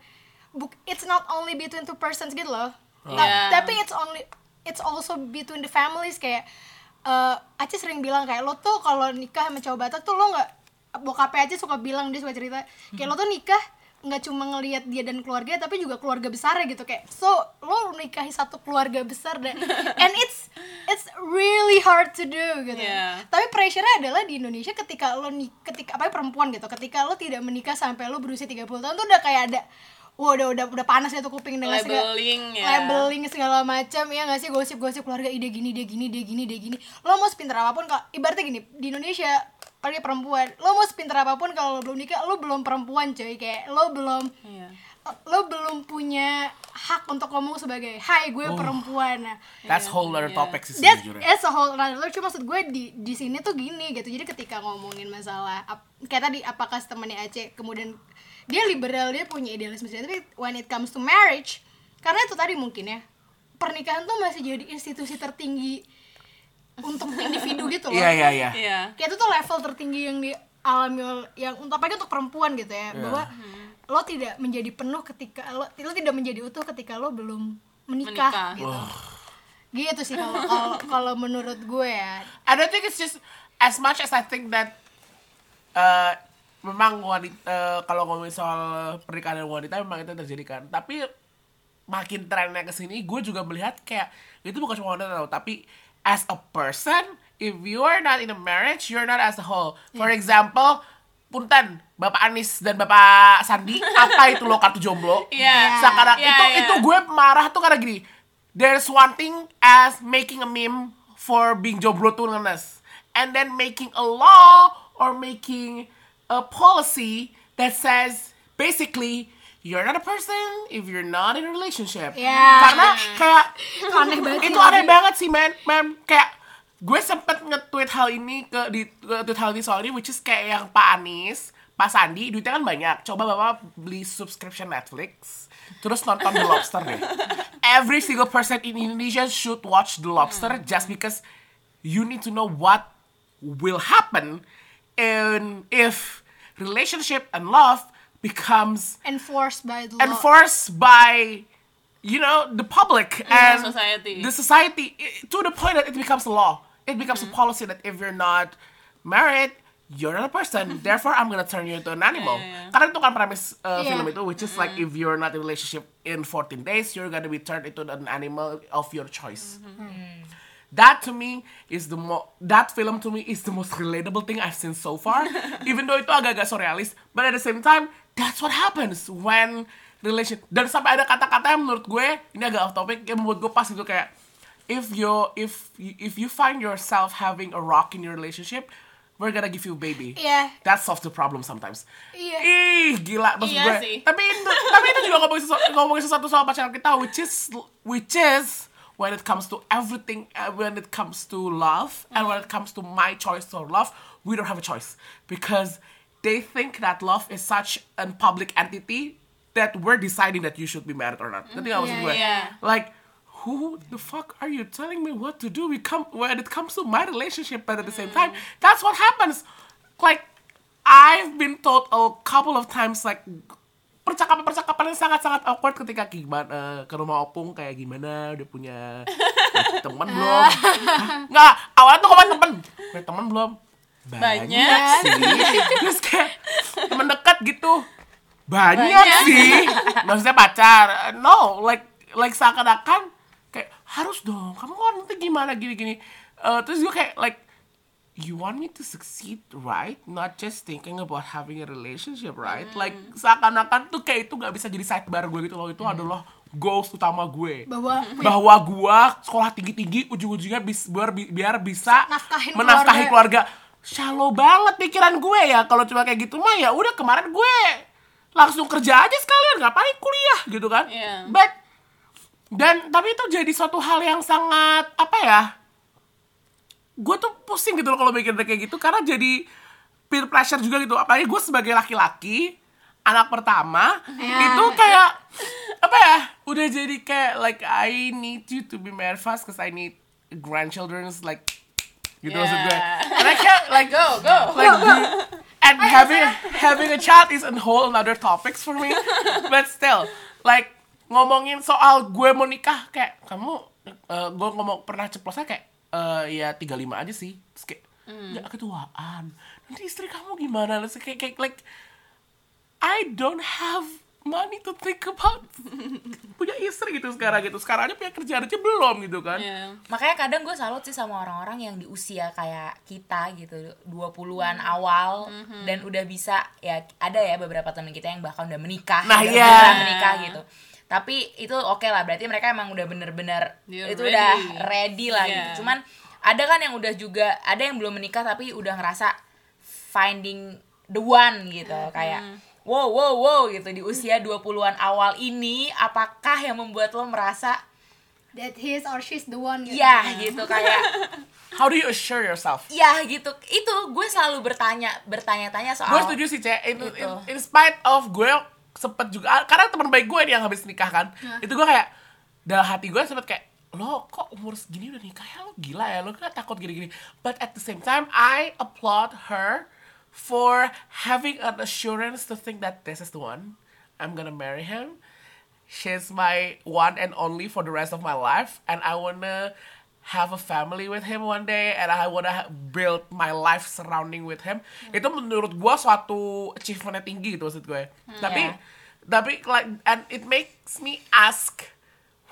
S3: buk, it's not only between two persons gitu loh. Ta-
S1: Iya.
S3: Tapi it's only it's also between the families kayak eh Aci sering bilang kayak lo tuh kalau nikah sama cowok Batak tuh lo nggak bokapnya Aci suka bilang dia suka cerita kayak lo tuh nikah nggak cuma ngelihat dia dan keluarga tapi juga keluarga besar gitu kayak so lo nikahi satu keluarga besar dan and it's it's really hard to do gitu
S1: Yeah.
S3: tapi pressure adalah di Indonesia ketika lo nik ketika apa perempuan gitu ketika lo tidak menikah sampai lo berusia 30 tahun tuh udah kayak ada Wah udah udah udah panas ya tuh kuping dengan segala-
S1: Labeling ya.
S3: labeling segala macam ya nggak sih gosip-gosip keluarga ide gini dia gini dia gini dia gini lo mau sepintar apa pun kalau ibaratnya gini di Indonesia apalagi perempuan lo mau sepintar apa pun kalau lo belum nikah lo belum perempuan coy kayak lo belum
S1: Iya.
S3: lo belum punya hak untuk ngomong sebagai hai gue perempuan nah
S4: That's whole other
S1: Iya.
S4: topic sih
S3: That's,
S4: sejujurnya.
S3: that's a whole another cuma maksud gue di di sini tuh gini gitu jadi ketika ngomongin masalah ap- kayak tadi apakah temannya Aceh kemudian dia liberal dia punya idealisme sendiri. Tapi when it comes to marriage karena itu tadi mungkin ya pernikahan tuh masih jadi institusi tertinggi untuk individu gitu loh.
S4: Iya iya iya.
S1: Iya.
S3: kayak itu tuh level tertinggi yang dialami oleh yang untuk apalagi untuk perempuan gitu ya. Bahwa lo tidak menjadi penuh ketika lo lo tidak menjadi utuh ketika lo belum menikah,
S1: Menikah.
S3: gitu. Gitu sih kalau kalau kalau menurut gue ya.
S4: I don't think it's just as much as I think that uh, memang wanita kalau ngomongin soal pernikahan dan wanita memang itu terjadi kan. Tapi makin trennya ke sini gue juga melihat kayak itu bukan cuma wanita tau, tapi as a person if you are not in a marriage you're not as a whole. For example, punten Bapak Anies dan Bapak Sandi apa itu lo kartu jomblo?
S1: Iya.
S4: Sekarang
S1: Iya,
S4: itu
S1: iya.
S4: itu gue marah tuh karena gini. There's one thing as making a meme for being jomblo tuh ngenes. And then making a law or making a policy that says basically you're not a person if you're not in a relationship.
S3: Ya.
S4: Karena kayak
S3: itu aneh banget sih
S4: itu aneh banget sih men, men kayak gue sempet nge-tweet hal ini ke di tweet hal ini soal ini which is kayak yang Pak Anies Pak Sandi duitnya kan banyak coba bapak beli subscription Netflix terus nonton The Lobster deh every single person in Indonesia should watch The Lobster just because you need to know what will happen in if relationship and love becomes
S3: Enforced by the law.
S4: enforced by you know the public and
S1: society.
S4: the society i- to the point that it becomes a law. It becomes a mm-hmm. policy that if you're not married you're not a person. Mm-hmm. Therefore i'm gonna turn you into an animal.
S1: yeah, yeah.
S4: karena itu kan premis uh,
S3: Yeah.
S4: film itu which is like mm-hmm. if you're not in a relationship in 14 days you're gonna be turned into an animal of your choice mm. That to me is the mo that film to me is the most relatable thing I've seen so far. Even though itu agak-agak surrealis, but at the same time that's what happens when relation dan sampai ada kata-kata yang menurut gue ini agak off topic yang membuat gue pas gitu kayak if you if you- if you find yourself having a rock in your relationship we're gonna give you baby
S3: Iya.
S4: that solves the problem sometimes
S3: Iya.
S4: ih gila maksud
S1: Iya
S4: gue
S1: sih.
S4: tapi itu, tapi itu juga ngomongin sesuatu, ngomongin sesuatu soal pacaran kita which is which is when it comes to everything uh, when it comes to love and when it comes to my choice for love we don't have a choice because they think that love is such a public entity that we're deciding that you should be married or not. Ngerti nggak maksud
S3: Iya,
S4: gue
S1: iya.
S4: like who the fuck are you telling me what to do? We come when it comes to my relationship but at the same time that's what happens. Like I've been told a couple of times like percakapan-percakapan yang sangat-sangat awkward ketika gimana ke rumah opung kayak gimana udah punya teman belum? Nggak awalnya tuh ngomong temen. Punya teman belum? Banyak,
S1: Banyak.
S4: sih. terus kayak temen dekat gitu. Banyak,
S1: Banyak.
S4: sih. Maksudnya pacar. No like like seakan-akan kayak harus dong. Kamu kan nanti gimana? Gini-gini. Eh, terus gue kayak like you want me to succeed right not just thinking about having a relationship right like seakan-akan tuh kayak itu gak bisa jadi sidebar gue gitu loh itu adalah goals utama gue
S3: Bahwa
S4: bahwa gua sekolah tinggi-tinggi ujung-ujungnya bis, biar, biar bisa
S3: Nafkahin
S4: menafkahi keluarga. Shallow banget pikiran gue ya kalau cuma kayak gitu mah ya udah kemarin gue langsung kerja aja sekalian ngapain kuliah gitu kan.
S1: Iya.
S4: But dan tapi itu jadi suatu hal yang sangat apa ya? Gue tuh pusing gitu loh kalau mikir kayak gitu karena jadi peer pressure juga gitu. Apalagi gue sebagai laki-laki anak pertama
S3: Ya.
S4: itu kayak apa ya? Udah jadi kayak like I need you to be married fast because I need grandchildren like gitu maksud gue.
S1: Yeah.
S4: And I can't like
S1: Go, go.
S4: like the- and having having a child is a whole another topics for me but still like ngomongin soal gue mau nikah kayak kamu eh, gue ngomong pernah ceplosnya kayak eh ya 35 aja sih. Terus kayak nggak ketuaan. Nanti istri kamu gimana? Terus kayak, kayak like I don't have money to think about. Punya istri gitu sekarang gitu. Sekarang aja punya kerjaan aja belum gitu kan.
S1: Iya.
S2: Makanya kadang gue salut sih sama orang-orang yang di usia kayak kita gitu 20-an awal dan udah bisa ya ada ya beberapa temen kita yang bahkan udah menikah,
S4: Nah,
S2: udah
S4: iya.
S2: menikah gitu. Tapi itu oke lah berarti mereka emang udah bener-bener
S1: You're
S2: itu udah
S1: ready.
S2: ready lah
S1: Iya.
S2: gitu. Cuman ada kan yang udah juga ada yang belum menikah tapi udah ngerasa finding the one gitu kayak wow wow wow gitu di usia 20-an awal ini apakah yang membuat lo merasa
S3: that he is or she's the one gitu.
S2: ya gitu kayak
S4: how do you assure yourself
S2: ya gitu itu gue selalu bertanya bertanya-tanya soal
S4: gue setuju sih cek in,
S2: Gitu.
S4: in, in spite of gue sempet juga karena teman baik gue nih yang habis nikah kan itu gue kayak dalam hati gue sempet kayak lo kok umur segini udah nikah ya? Lo gila ya? Lo kan takut gini-gini? But at the same time I applaud her for having an assurance to think that this is the one I'm gonna marry him. She's my one and only for the rest of my life and I wanna have a family with him one day and I wanna build my life surrounding with him. Hmm. Itu menurut gua suatu achievementnya tinggi gitu maksud gue. Hmm. Tapi
S2: Yeah.
S4: tapi like and it makes me ask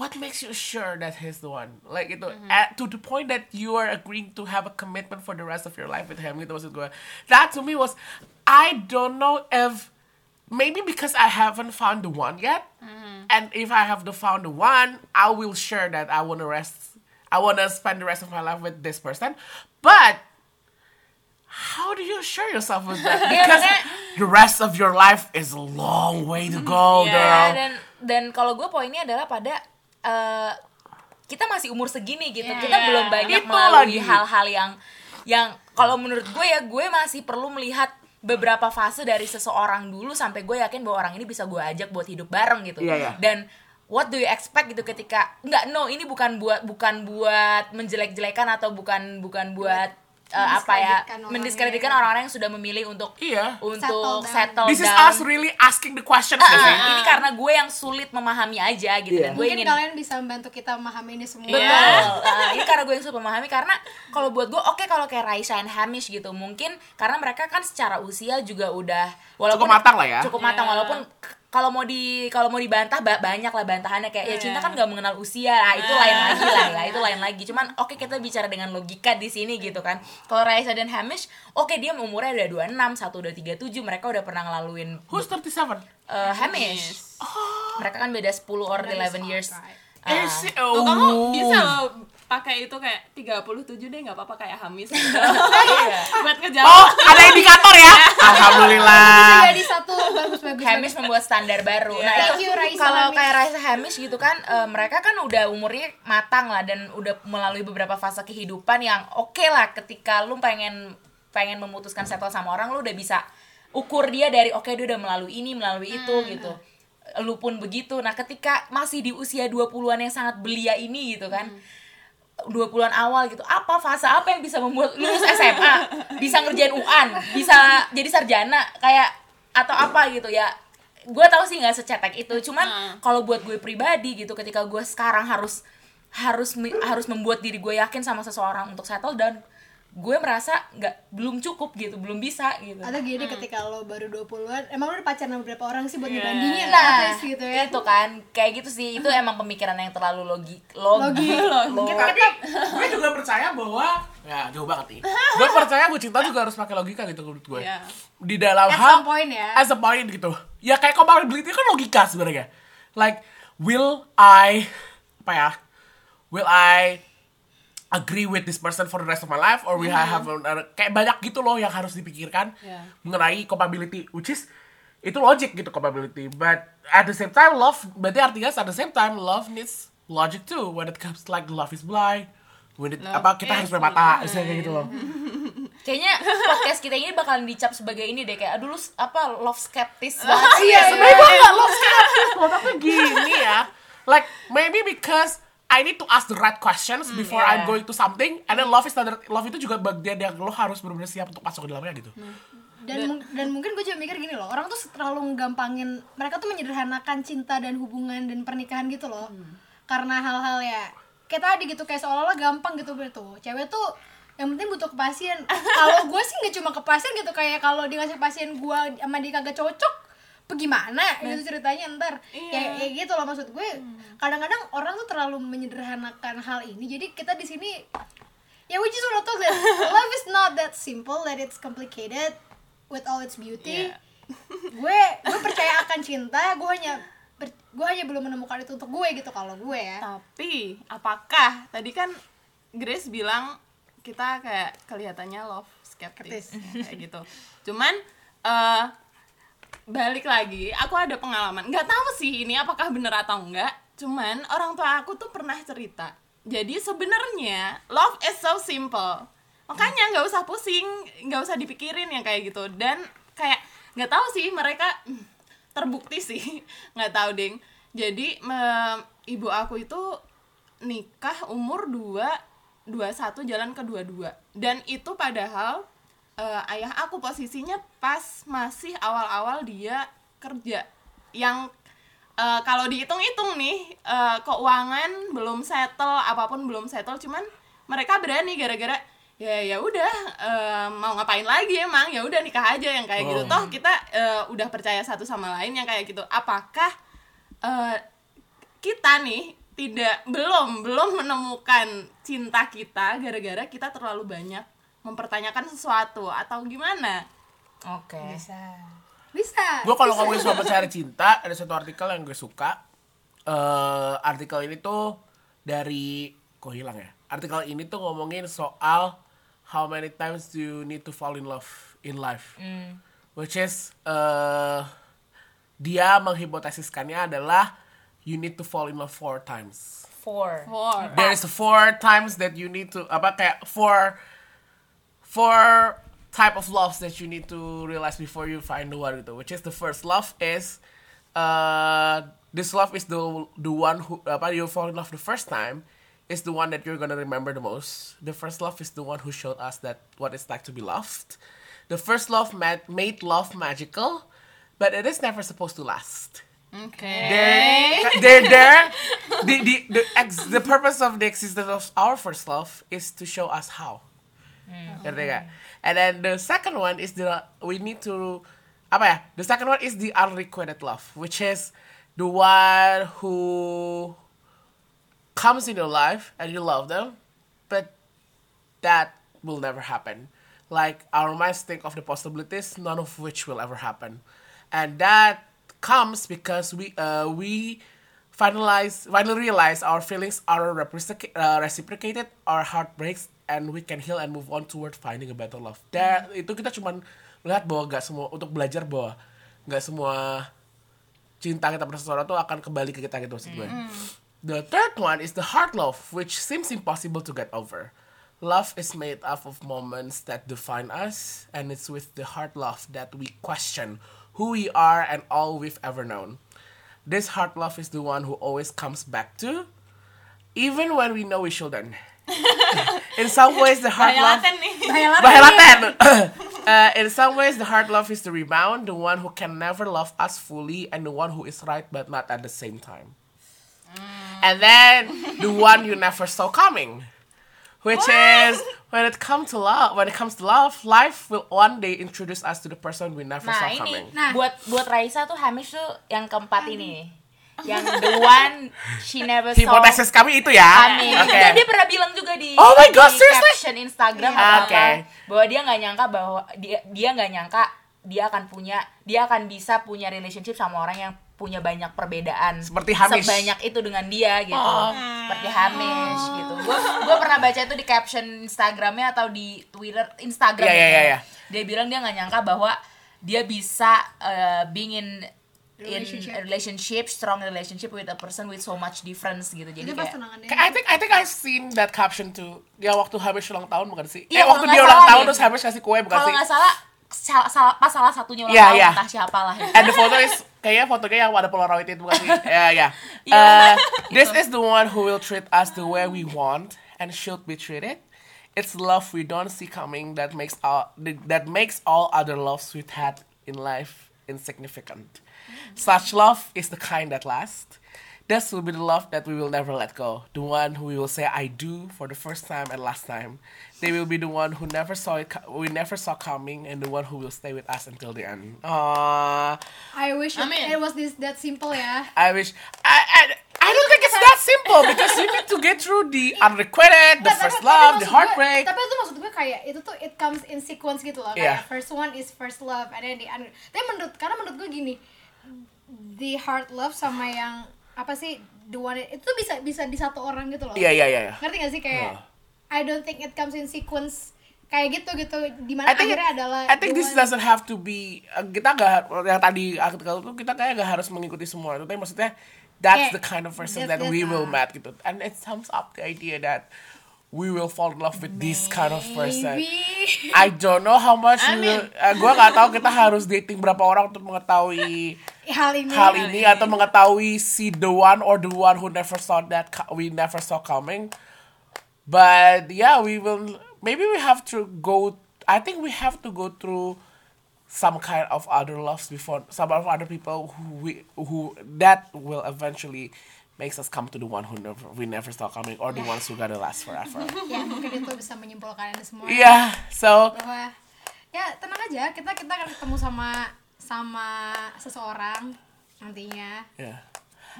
S4: what makes you sure that he's the one? Like itu hmm. at, to the point that you are agreeing to have a commitment for the rest of your life with him gitu maksud gue. That to me was I don't know if maybe because I haven't found the one yet, and if I have the found the one, I will share that I want to rest. I want to spend the rest of my life with this person. But how do you assure yourself with that? Because the rest of your life is a long way to go,
S1: Yeah.
S4: girl.
S2: Dan dan kalau gue poinnya adalah pada eh, kita masih umur segini gitu
S3: Iya.
S2: kita belum banyak
S4: Itu
S2: melalui
S4: lagi.
S2: hal-hal yang yang kalau menurut gue ya gue masih perlu melihat beberapa fase dari seseorang dulu sampai gue yakin bahwa orang ini bisa gue ajak buat hidup bareng gitu
S4: Iya, iya.
S2: dan what do you expect gitu ketika nggak no ini bukan buat bukan buat menjelek-jelekan atau bukan bukan buat eh, apa ya
S3: mendiskreditkan
S2: orang-orang yang sudah memilih untuk
S4: Iya.
S2: untuk
S3: Settle
S2: settle,
S3: down.
S4: This is us really asking the questions gak sih?
S2: ah, ini karena gue yang sulit memahami aja gitu
S4: Iya.
S2: dan gue
S3: Mungkin
S2: ingin
S3: kalian bisa membantu kita memahami ini semua.
S2: Betul. Ah, ini karena gue yang sulit memahami karena kalau buat gue oke kalau kayak Raisa and Hamish gitu mungkin karena mereka kan secara usia juga udah walaupun
S4: Cukup matang lah ya.
S2: Cukup matang
S1: Iya.
S2: walaupun kalau mau di kalau mau dibantah ba- banyak lah bantahannya kayak ya
S1: Iya.
S2: cinta kan gak mengenal usia ah, itu lain lagi lah ya itu lain lagi cuman oke kita bicara dengan logika di sini gitu kan kalau Raisa dan Hamish oke dia umurnya udah 26 satu udah 37 mereka udah pernah ngelaluin
S4: Who's 37?
S2: eh, Hamish mereka kan beda 10 or 11 years
S3: right.
S2: Ah.
S4: Eh,
S1: Tuh,
S4: oh.
S1: kamu bisa loh pakai itu kayak 37 deh nggak apa-apa kayak Hamis
S2: Iya.
S1: buat ngejawab
S4: Oh, ada indikator ya? Alhamdulillah.
S3: Jadi satu bagus-bagus.
S2: Hamish membuat standar baru. Nah,
S3: Thank
S2: itu kalau kayak Raisa Hamish gitu kan, eh, mereka kan udah umurnya matang lah dan udah melalui beberapa fase kehidupan yang oke lah ketika lu pengen pengen memutuskan settle sama orang lu udah bisa ukur dia dari oke dia udah melalui ini, melalui itu gitu. Lu pun begitu. Nah, ketika masih di usia 20-an yang sangat belia ini gitu kan. 20-an awal gitu. Apa fase apa yang bisa membuat lulus SMA, bisa ngerjain UAN, bisa jadi sarjana kayak atau apa gitu ya. Gue tahu sih nggak secetek itu, cuman
S1: Hmm.
S2: kalau buat gue pribadi gitu ketika gue sekarang harus harus harus membuat diri gue yakin sama seseorang untuk settle dan gue merasa nggak belum cukup gitu, belum bisa gitu.
S3: Atau gini ketika lo baru 20-an, emang lo udah pacaran sama beberapa orang sih buat
S1: Iya.
S3: dibandingin
S2: Nah,
S3: gitu ya.
S2: itu kan kayak gitu sih. Itu emang pemikiran yang terlalu logi logi.
S3: Logi.
S4: Tapi gue juga percaya bahwa ya jauh banget nih. Gue percaya gue cinta juga harus pakai logika gitu menurut gue.
S1: Iya.
S4: Di dalam
S3: At
S4: hal
S3: point ya.
S4: As a point gitu. Ya kayak compatibility kan logika sebenarnya. Like will I apa ya? Will I agree with this person for the rest of my life or I have another- kayak banyak gitu loh yang harus dipikirkan
S1: Yeah.
S4: mengenai compatibility which is itu logic gitu compatibility. But at the same time love berarti artinya at the same time love needs logic too. When it comes to like love is blind when it,
S1: Love
S4: apa kita harus bermata misalnya kayak gitu loh.
S2: Kayaknya podcast kita ini bakalan dicap sebagai ini deh kayak aduh lu s- apa love skeptis banget.
S3: Iya,
S2: ya
S3: iya.
S4: sebenarnya gue gak love skeptis tapi gini ya. Like maybe because I need to ask the right questions before I'm
S2: yeah.
S4: going to something. And then love is another love itu juga bagian yang lo harus benar-benar siap untuk masuk ke dalamnya gitu.
S3: Dan mung- dan mungkin gue juga mikir gini loh orang tuh terlalu gampangin mereka tuh menyederhanakan cinta dan hubungan dan pernikahan gitu loh. Karena hal-hal ya kayak tadi gitu kayak seolah-olah gampang gitu tuh. Cewek tuh yang penting butuh kepastian. Kalau gue sih nggak cuma kepastian gitu kayak kalau dikasih kepastian gue sama dia kagak cocok bagaimana gitu ceritanya ntar. Ya, ya gitu loh maksud gue. Kadang-kadang orang tuh terlalu menyederhanakan hal ini jadi kita di sini ya we just wanna talk that love is not that simple that it's complicated with all its beauty.
S1: Yeah.
S3: gue gue percaya akan cinta gue hanya gue hanya belum menemukan itu untuk gue gitu kalau gue ya.
S1: Tapi apakah tadi kan Grace bilang kita kayak kelihatannya love skeptis. kayak gitu. Cuman eh balik lagi aku ada pengalaman. Nggak tahu sih ini apakah bener atau enggak cuman orang tua aku tuh pernah cerita. Jadi sebenarnya love is so simple. Makanya nggak usah pusing nggak usah dipikirin yang kayak gitu. Dan kayak nggak tahu sih mereka hmm, terbukti sih. Nggak tahu ding. Jadi me- ibu aku itu nikah umur 2 21 jalan ke 22 dan itu padahal eh, ayah aku posisinya pas masih awal-awal dia kerja. Yang eh, kalau dihitung-hitung nih eh, keuangan belum settle apa pun belum settle cuman mereka berani gara-gara ya ya udah eh, mau ngapain lagi emang? Ya udah nikah aja yang kayak gitu.
S4: Oh.
S1: toh kita eh, udah percaya satu sama lain yang kayak gitu. Apakah eh, kita nih tidak belum belum menemukan cinta kita gara-gara kita terlalu banyak mempertanyakan sesuatu atau gimana
S2: Oke.
S3: bisa
S4: gue kalau ngomongin soal mencari cinta ada satu artikel yang gue suka eh artikel ini tuh dari kok hilang ya artikel ini tuh ngomongin soal how many times do you need to fall in love in life which is eh dia menghipotesiskannya adalah you need to fall in love four times.
S2: Four.
S1: Four.
S4: There's four times that you need to apa kayak four four type of loves that you need to realize before you find the one gitu. Which is the first love is uh this love is the the one who apa you fall in love the first time is the one that you're gonna remember the most. The first love is the one who showed us that what it's like to be loved. The first love ma- made love magical, but it is never supposed to last.
S1: Okay.
S4: They're, they're there. The, the, the, ex, the purpose of the existence of our first love is to show us how. Ngerti nggak? And then the second one is the we need to apa ya? The second one is the unrequited love, which is the one who comes in your life and you love them, but that will never happen. Like our minds think of the possibilities, none of which will ever happen, and that comes because we uh, we finalize finally realize our feelings are uh, reciprocated, our heart breaks, and we can heal and move on toward finding a better love. Dan itu kita cuman melihat bahwa gak semua untuk belajar bahwa gak semua cinta kita pada seseorang tuh akan kembali ke kita gitu maksud gue. The third one is the hard love, which seems impossible to get over. Love is made up of moments that define us, and it's with the hard love that we question who we are and all we've ever known. This hard love is the one who always comes back to, even when we know we shouldn't. in some ways, the hard love.
S1: laten nih.
S4: Bahaya laten. uh, in some ways, the hard love is the rebound, the one who can never love us fully, and the one who is right but not at the same time. And then the one you never saw coming, which is when it comes to love. When it comes to love, life will one day introduce us to the person we never
S2: Nah
S4: saw
S2: ini
S4: coming.
S3: Nah.
S2: buat buat Raisa tuh Hamish tuh yang keempat ini, yang the one she never saw.
S4: Hipotesis kami itu ya.
S2: Amin.
S4: Oke.
S2: Dan dia pernah bilang juga di,
S4: Oh my God,
S2: di
S4: seriously?
S2: caption Instagram atau
S4: Oke.
S2: apa bahwa dia nggak nyangka bahwa dia dia nggak nyangka dia akan punya dia akan bisa punya relationship sama orang yang punya banyak perbedaan
S4: Seperti Hamish.
S2: sebanyak itu dengan dia gitu
S4: Oh.
S2: seperti Hamish gitu gue gue pernah baca itu di caption Instagramnya atau di Twitter Instagram
S4: Iya, iya,
S2: gitu.
S4: iya, iya.
S2: dia bilang dia nggak nyangka bahwa dia bisa uh, being in in
S3: Relationship.
S2: a relationship strong relationship with a person with so much difference gitu jadi kayak
S3: tunangannya.
S4: I think I think I've seen that caption too. Ya waktu Hamish ulang tahun bukan sih?
S2: Iya,
S4: eh waktu
S2: kalau
S4: dia ulang tahun
S2: deh.
S4: terus Hamish kasih kue bukan
S2: kalau
S4: sih?
S2: nggak salah salah, salah pas salah satunya ulang
S4: Iya,
S2: tahun
S4: iya.
S2: entah siapa lah gitu.
S4: And the photo is kayaknya fotonya yang ada Polaroid itu bukan sih? Ya ya. This is the one who will treat us the way we want and should be treated. It's love we don't see coming that makes all that makes all other loves we've had in life insignificant. Such love is the kind that lasts. This will be the love that we will never let go. The one who we will say I do for the first time and last time. They will be the one who never saw it we never saw coming and the one who will stay with us until the end. Aww.
S3: I wish
S1: Amin.
S3: it was this that simple ya.
S4: I wish I, I I don't think it's that simple because you need to get through the unrequited, the first
S3: tapi- tapi
S4: love, the
S3: maksud gue-
S4: heartbreak.
S3: tapi itu maksud gue kayak itu tuh it comes in sequence gitu loh. Kayak first one is first love and then the un- Tapi menurut karena menurut gue gini, the hard love sama yang apa sih the one itu tuh bisa bisa di satu orang gitu loh.
S4: Iya iya iya. iya.
S3: Ngerti gak sih kayak
S4: Oh.
S3: I don't think it comes in sequence kayak gitu gitu di mana
S4: I think
S3: akhirnya adalah
S4: I think this
S3: one-
S4: doesn't have to be uh, kita gak yang tadi artikel itu kita kayak gak harus mengikuti semua itu tapi maksudnya that's
S3: Kayak,
S4: the kind of person that we will
S3: uh,
S4: meet gitu and it sums up the idea that we will fall in love with this kind of person
S3: Maybe.
S4: I don't know how much we will, uh, gue gak tahu kita harus dating berapa orang untuk mengetahui
S3: hal ini
S4: hal ini atau mengetahui si the one or the one who never saw that we never saw coming. But yeah, we will maybe we have to go I think we have to go through some kind of other loves before some of other people who we who that will eventually makes us come to the one who never we never saw coming or the ones who gotta last forever.
S3: ya mungkin itu bisa menyimpulkan ini semua
S4: yeah, so
S3: bahwa ya tenang aja kita kita akan ketemu sama sama seseorang nantinya
S4: yeah.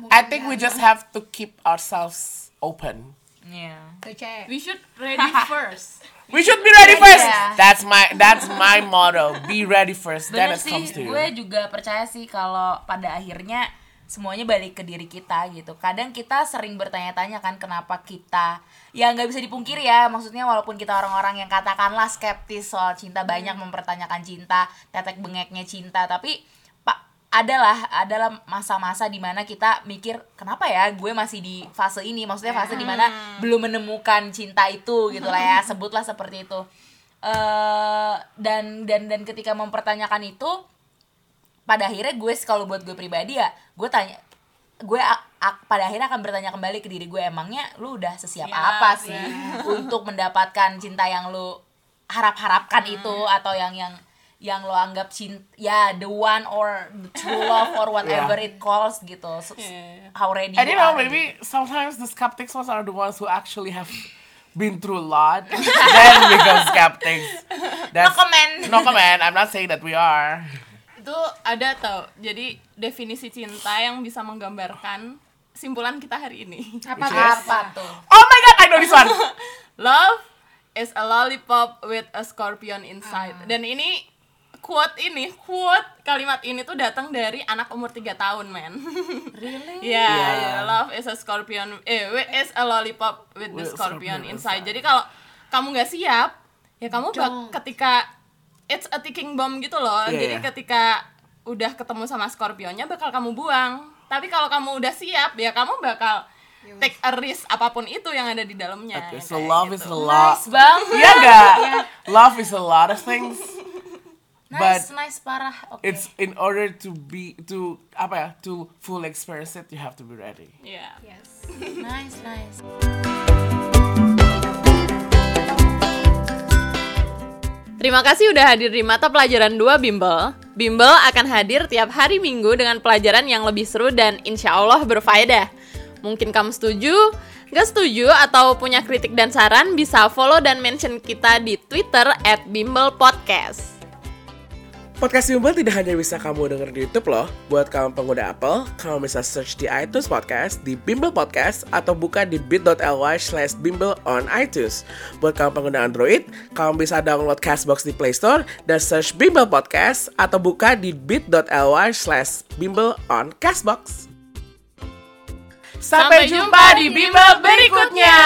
S3: Mungkin
S4: I think we
S3: ya.
S4: just have to keep ourselves open.
S2: Iya.
S3: Tuh, Cek.
S1: We should ready first.
S4: We should be ready first.
S2: Yeah.
S4: That's my that's my motto. Be ready first, then
S2: Bener
S4: it comes
S2: sih,
S4: to you.
S2: gue juga percaya sih kalau pada akhirnya semuanya balik ke diri kita gitu. Kadang kita sering bertanya-tanya kan kenapa kita ya nggak bisa dipungkiri ya. Maksudnya walaupun kita orang-orang yang katakanlah skeptis soal cinta banyak mempertanyakan cinta, tetek bengeknya cinta, tapi pak adalah adalah masa-masa di mana kita mikir kenapa ya gue masih di fase ini maksudnya fase di mana belum menemukan cinta itu gitu lah ya sebutlah seperti itu eh dan dan dan ketika mempertanyakan itu pada akhirnya gue kalau buat gue pribadi ya gue tanya gue pada akhirnya akan bertanya kembali ke diri gue emangnya lu udah sesiap
S1: Siap,
S2: apa sih
S1: ya.
S2: untuk mendapatkan cinta yang lu harap-harapkan itu atau yang yang yang lo anggap cinta ya the one or the true love or whatever
S4: Yeah.
S2: it calls gitu So,
S1: Yeah.
S2: how ready
S4: And
S2: you
S4: know,
S2: are
S4: maybe sometimes the skeptics ones are the ones who actually have been through a lot, then become skeptics. That's,
S2: No comment.
S4: No comment. I'm not saying that we are.
S1: Itu ada tau jadi definisi cinta yang bisa menggambarkan simpulan kita hari ini
S3: Apa tuh?
S2: apa tuh
S4: Oh my god, I know this one.
S1: love is a lollipop with a scorpion inside dan ini quote ini quote kalimat ini tuh datang dari anak umur 3 tahun men
S2: really
S1: Ya,
S4: Yeah.
S1: ya, love is a scorpion, eh, is a lollipop with the
S4: With
S1: scorpion
S4: scorpion
S1: inside.
S4: inside.
S1: Jadi kalau kamu nggak siap, ya kamu bak- ketika it's a ticking bomb gitu loh.
S4: Yeah,
S1: Jadi
S4: yeah.
S1: ketika udah ketemu sama scorpionnya bakal kamu buang. Tapi kalau kamu udah siap, ya kamu bakal take a risk apa pun itu yang ada di dalamnya.
S4: Okay, so love
S1: gitu.
S4: is a lot.
S2: nice bang
S4: Yeah, gak? Love is a lot of things.
S2: nice
S4: But
S2: nice parah oke
S4: It's in order to be to apa ya to full experience it, you have to be ready.
S1: Iya.
S3: Yes.
S2: nice nice
S1: Terima kasih udah hadir di mata pelajaran 2 Bimbel. Bimbel akan hadir tiap hari Minggu dengan pelajaran yang lebih seru dan insya Allah berfaedah. Mungkin kamu setuju, gak setuju, atau punya kritik dan saran, bisa follow dan mention kita di Twitter at Bimbel Podcast.
S5: Podcast Bimbel tidak hanya bisa kamu denger di YouTube loh. Buat kamu pengguna Apple, kamu bisa search di iTunes Podcast, di Bimbel Podcast, atau buka di bit.ly slash bimbel on iTunes. Buat kamu pengguna Android, kamu bisa download Castbox di Play Store dan search Bimbel Podcast, atau buka di bit.ly slash bimbel on Castbox.
S1: Sampai jumpa di Bimbel berikutnya.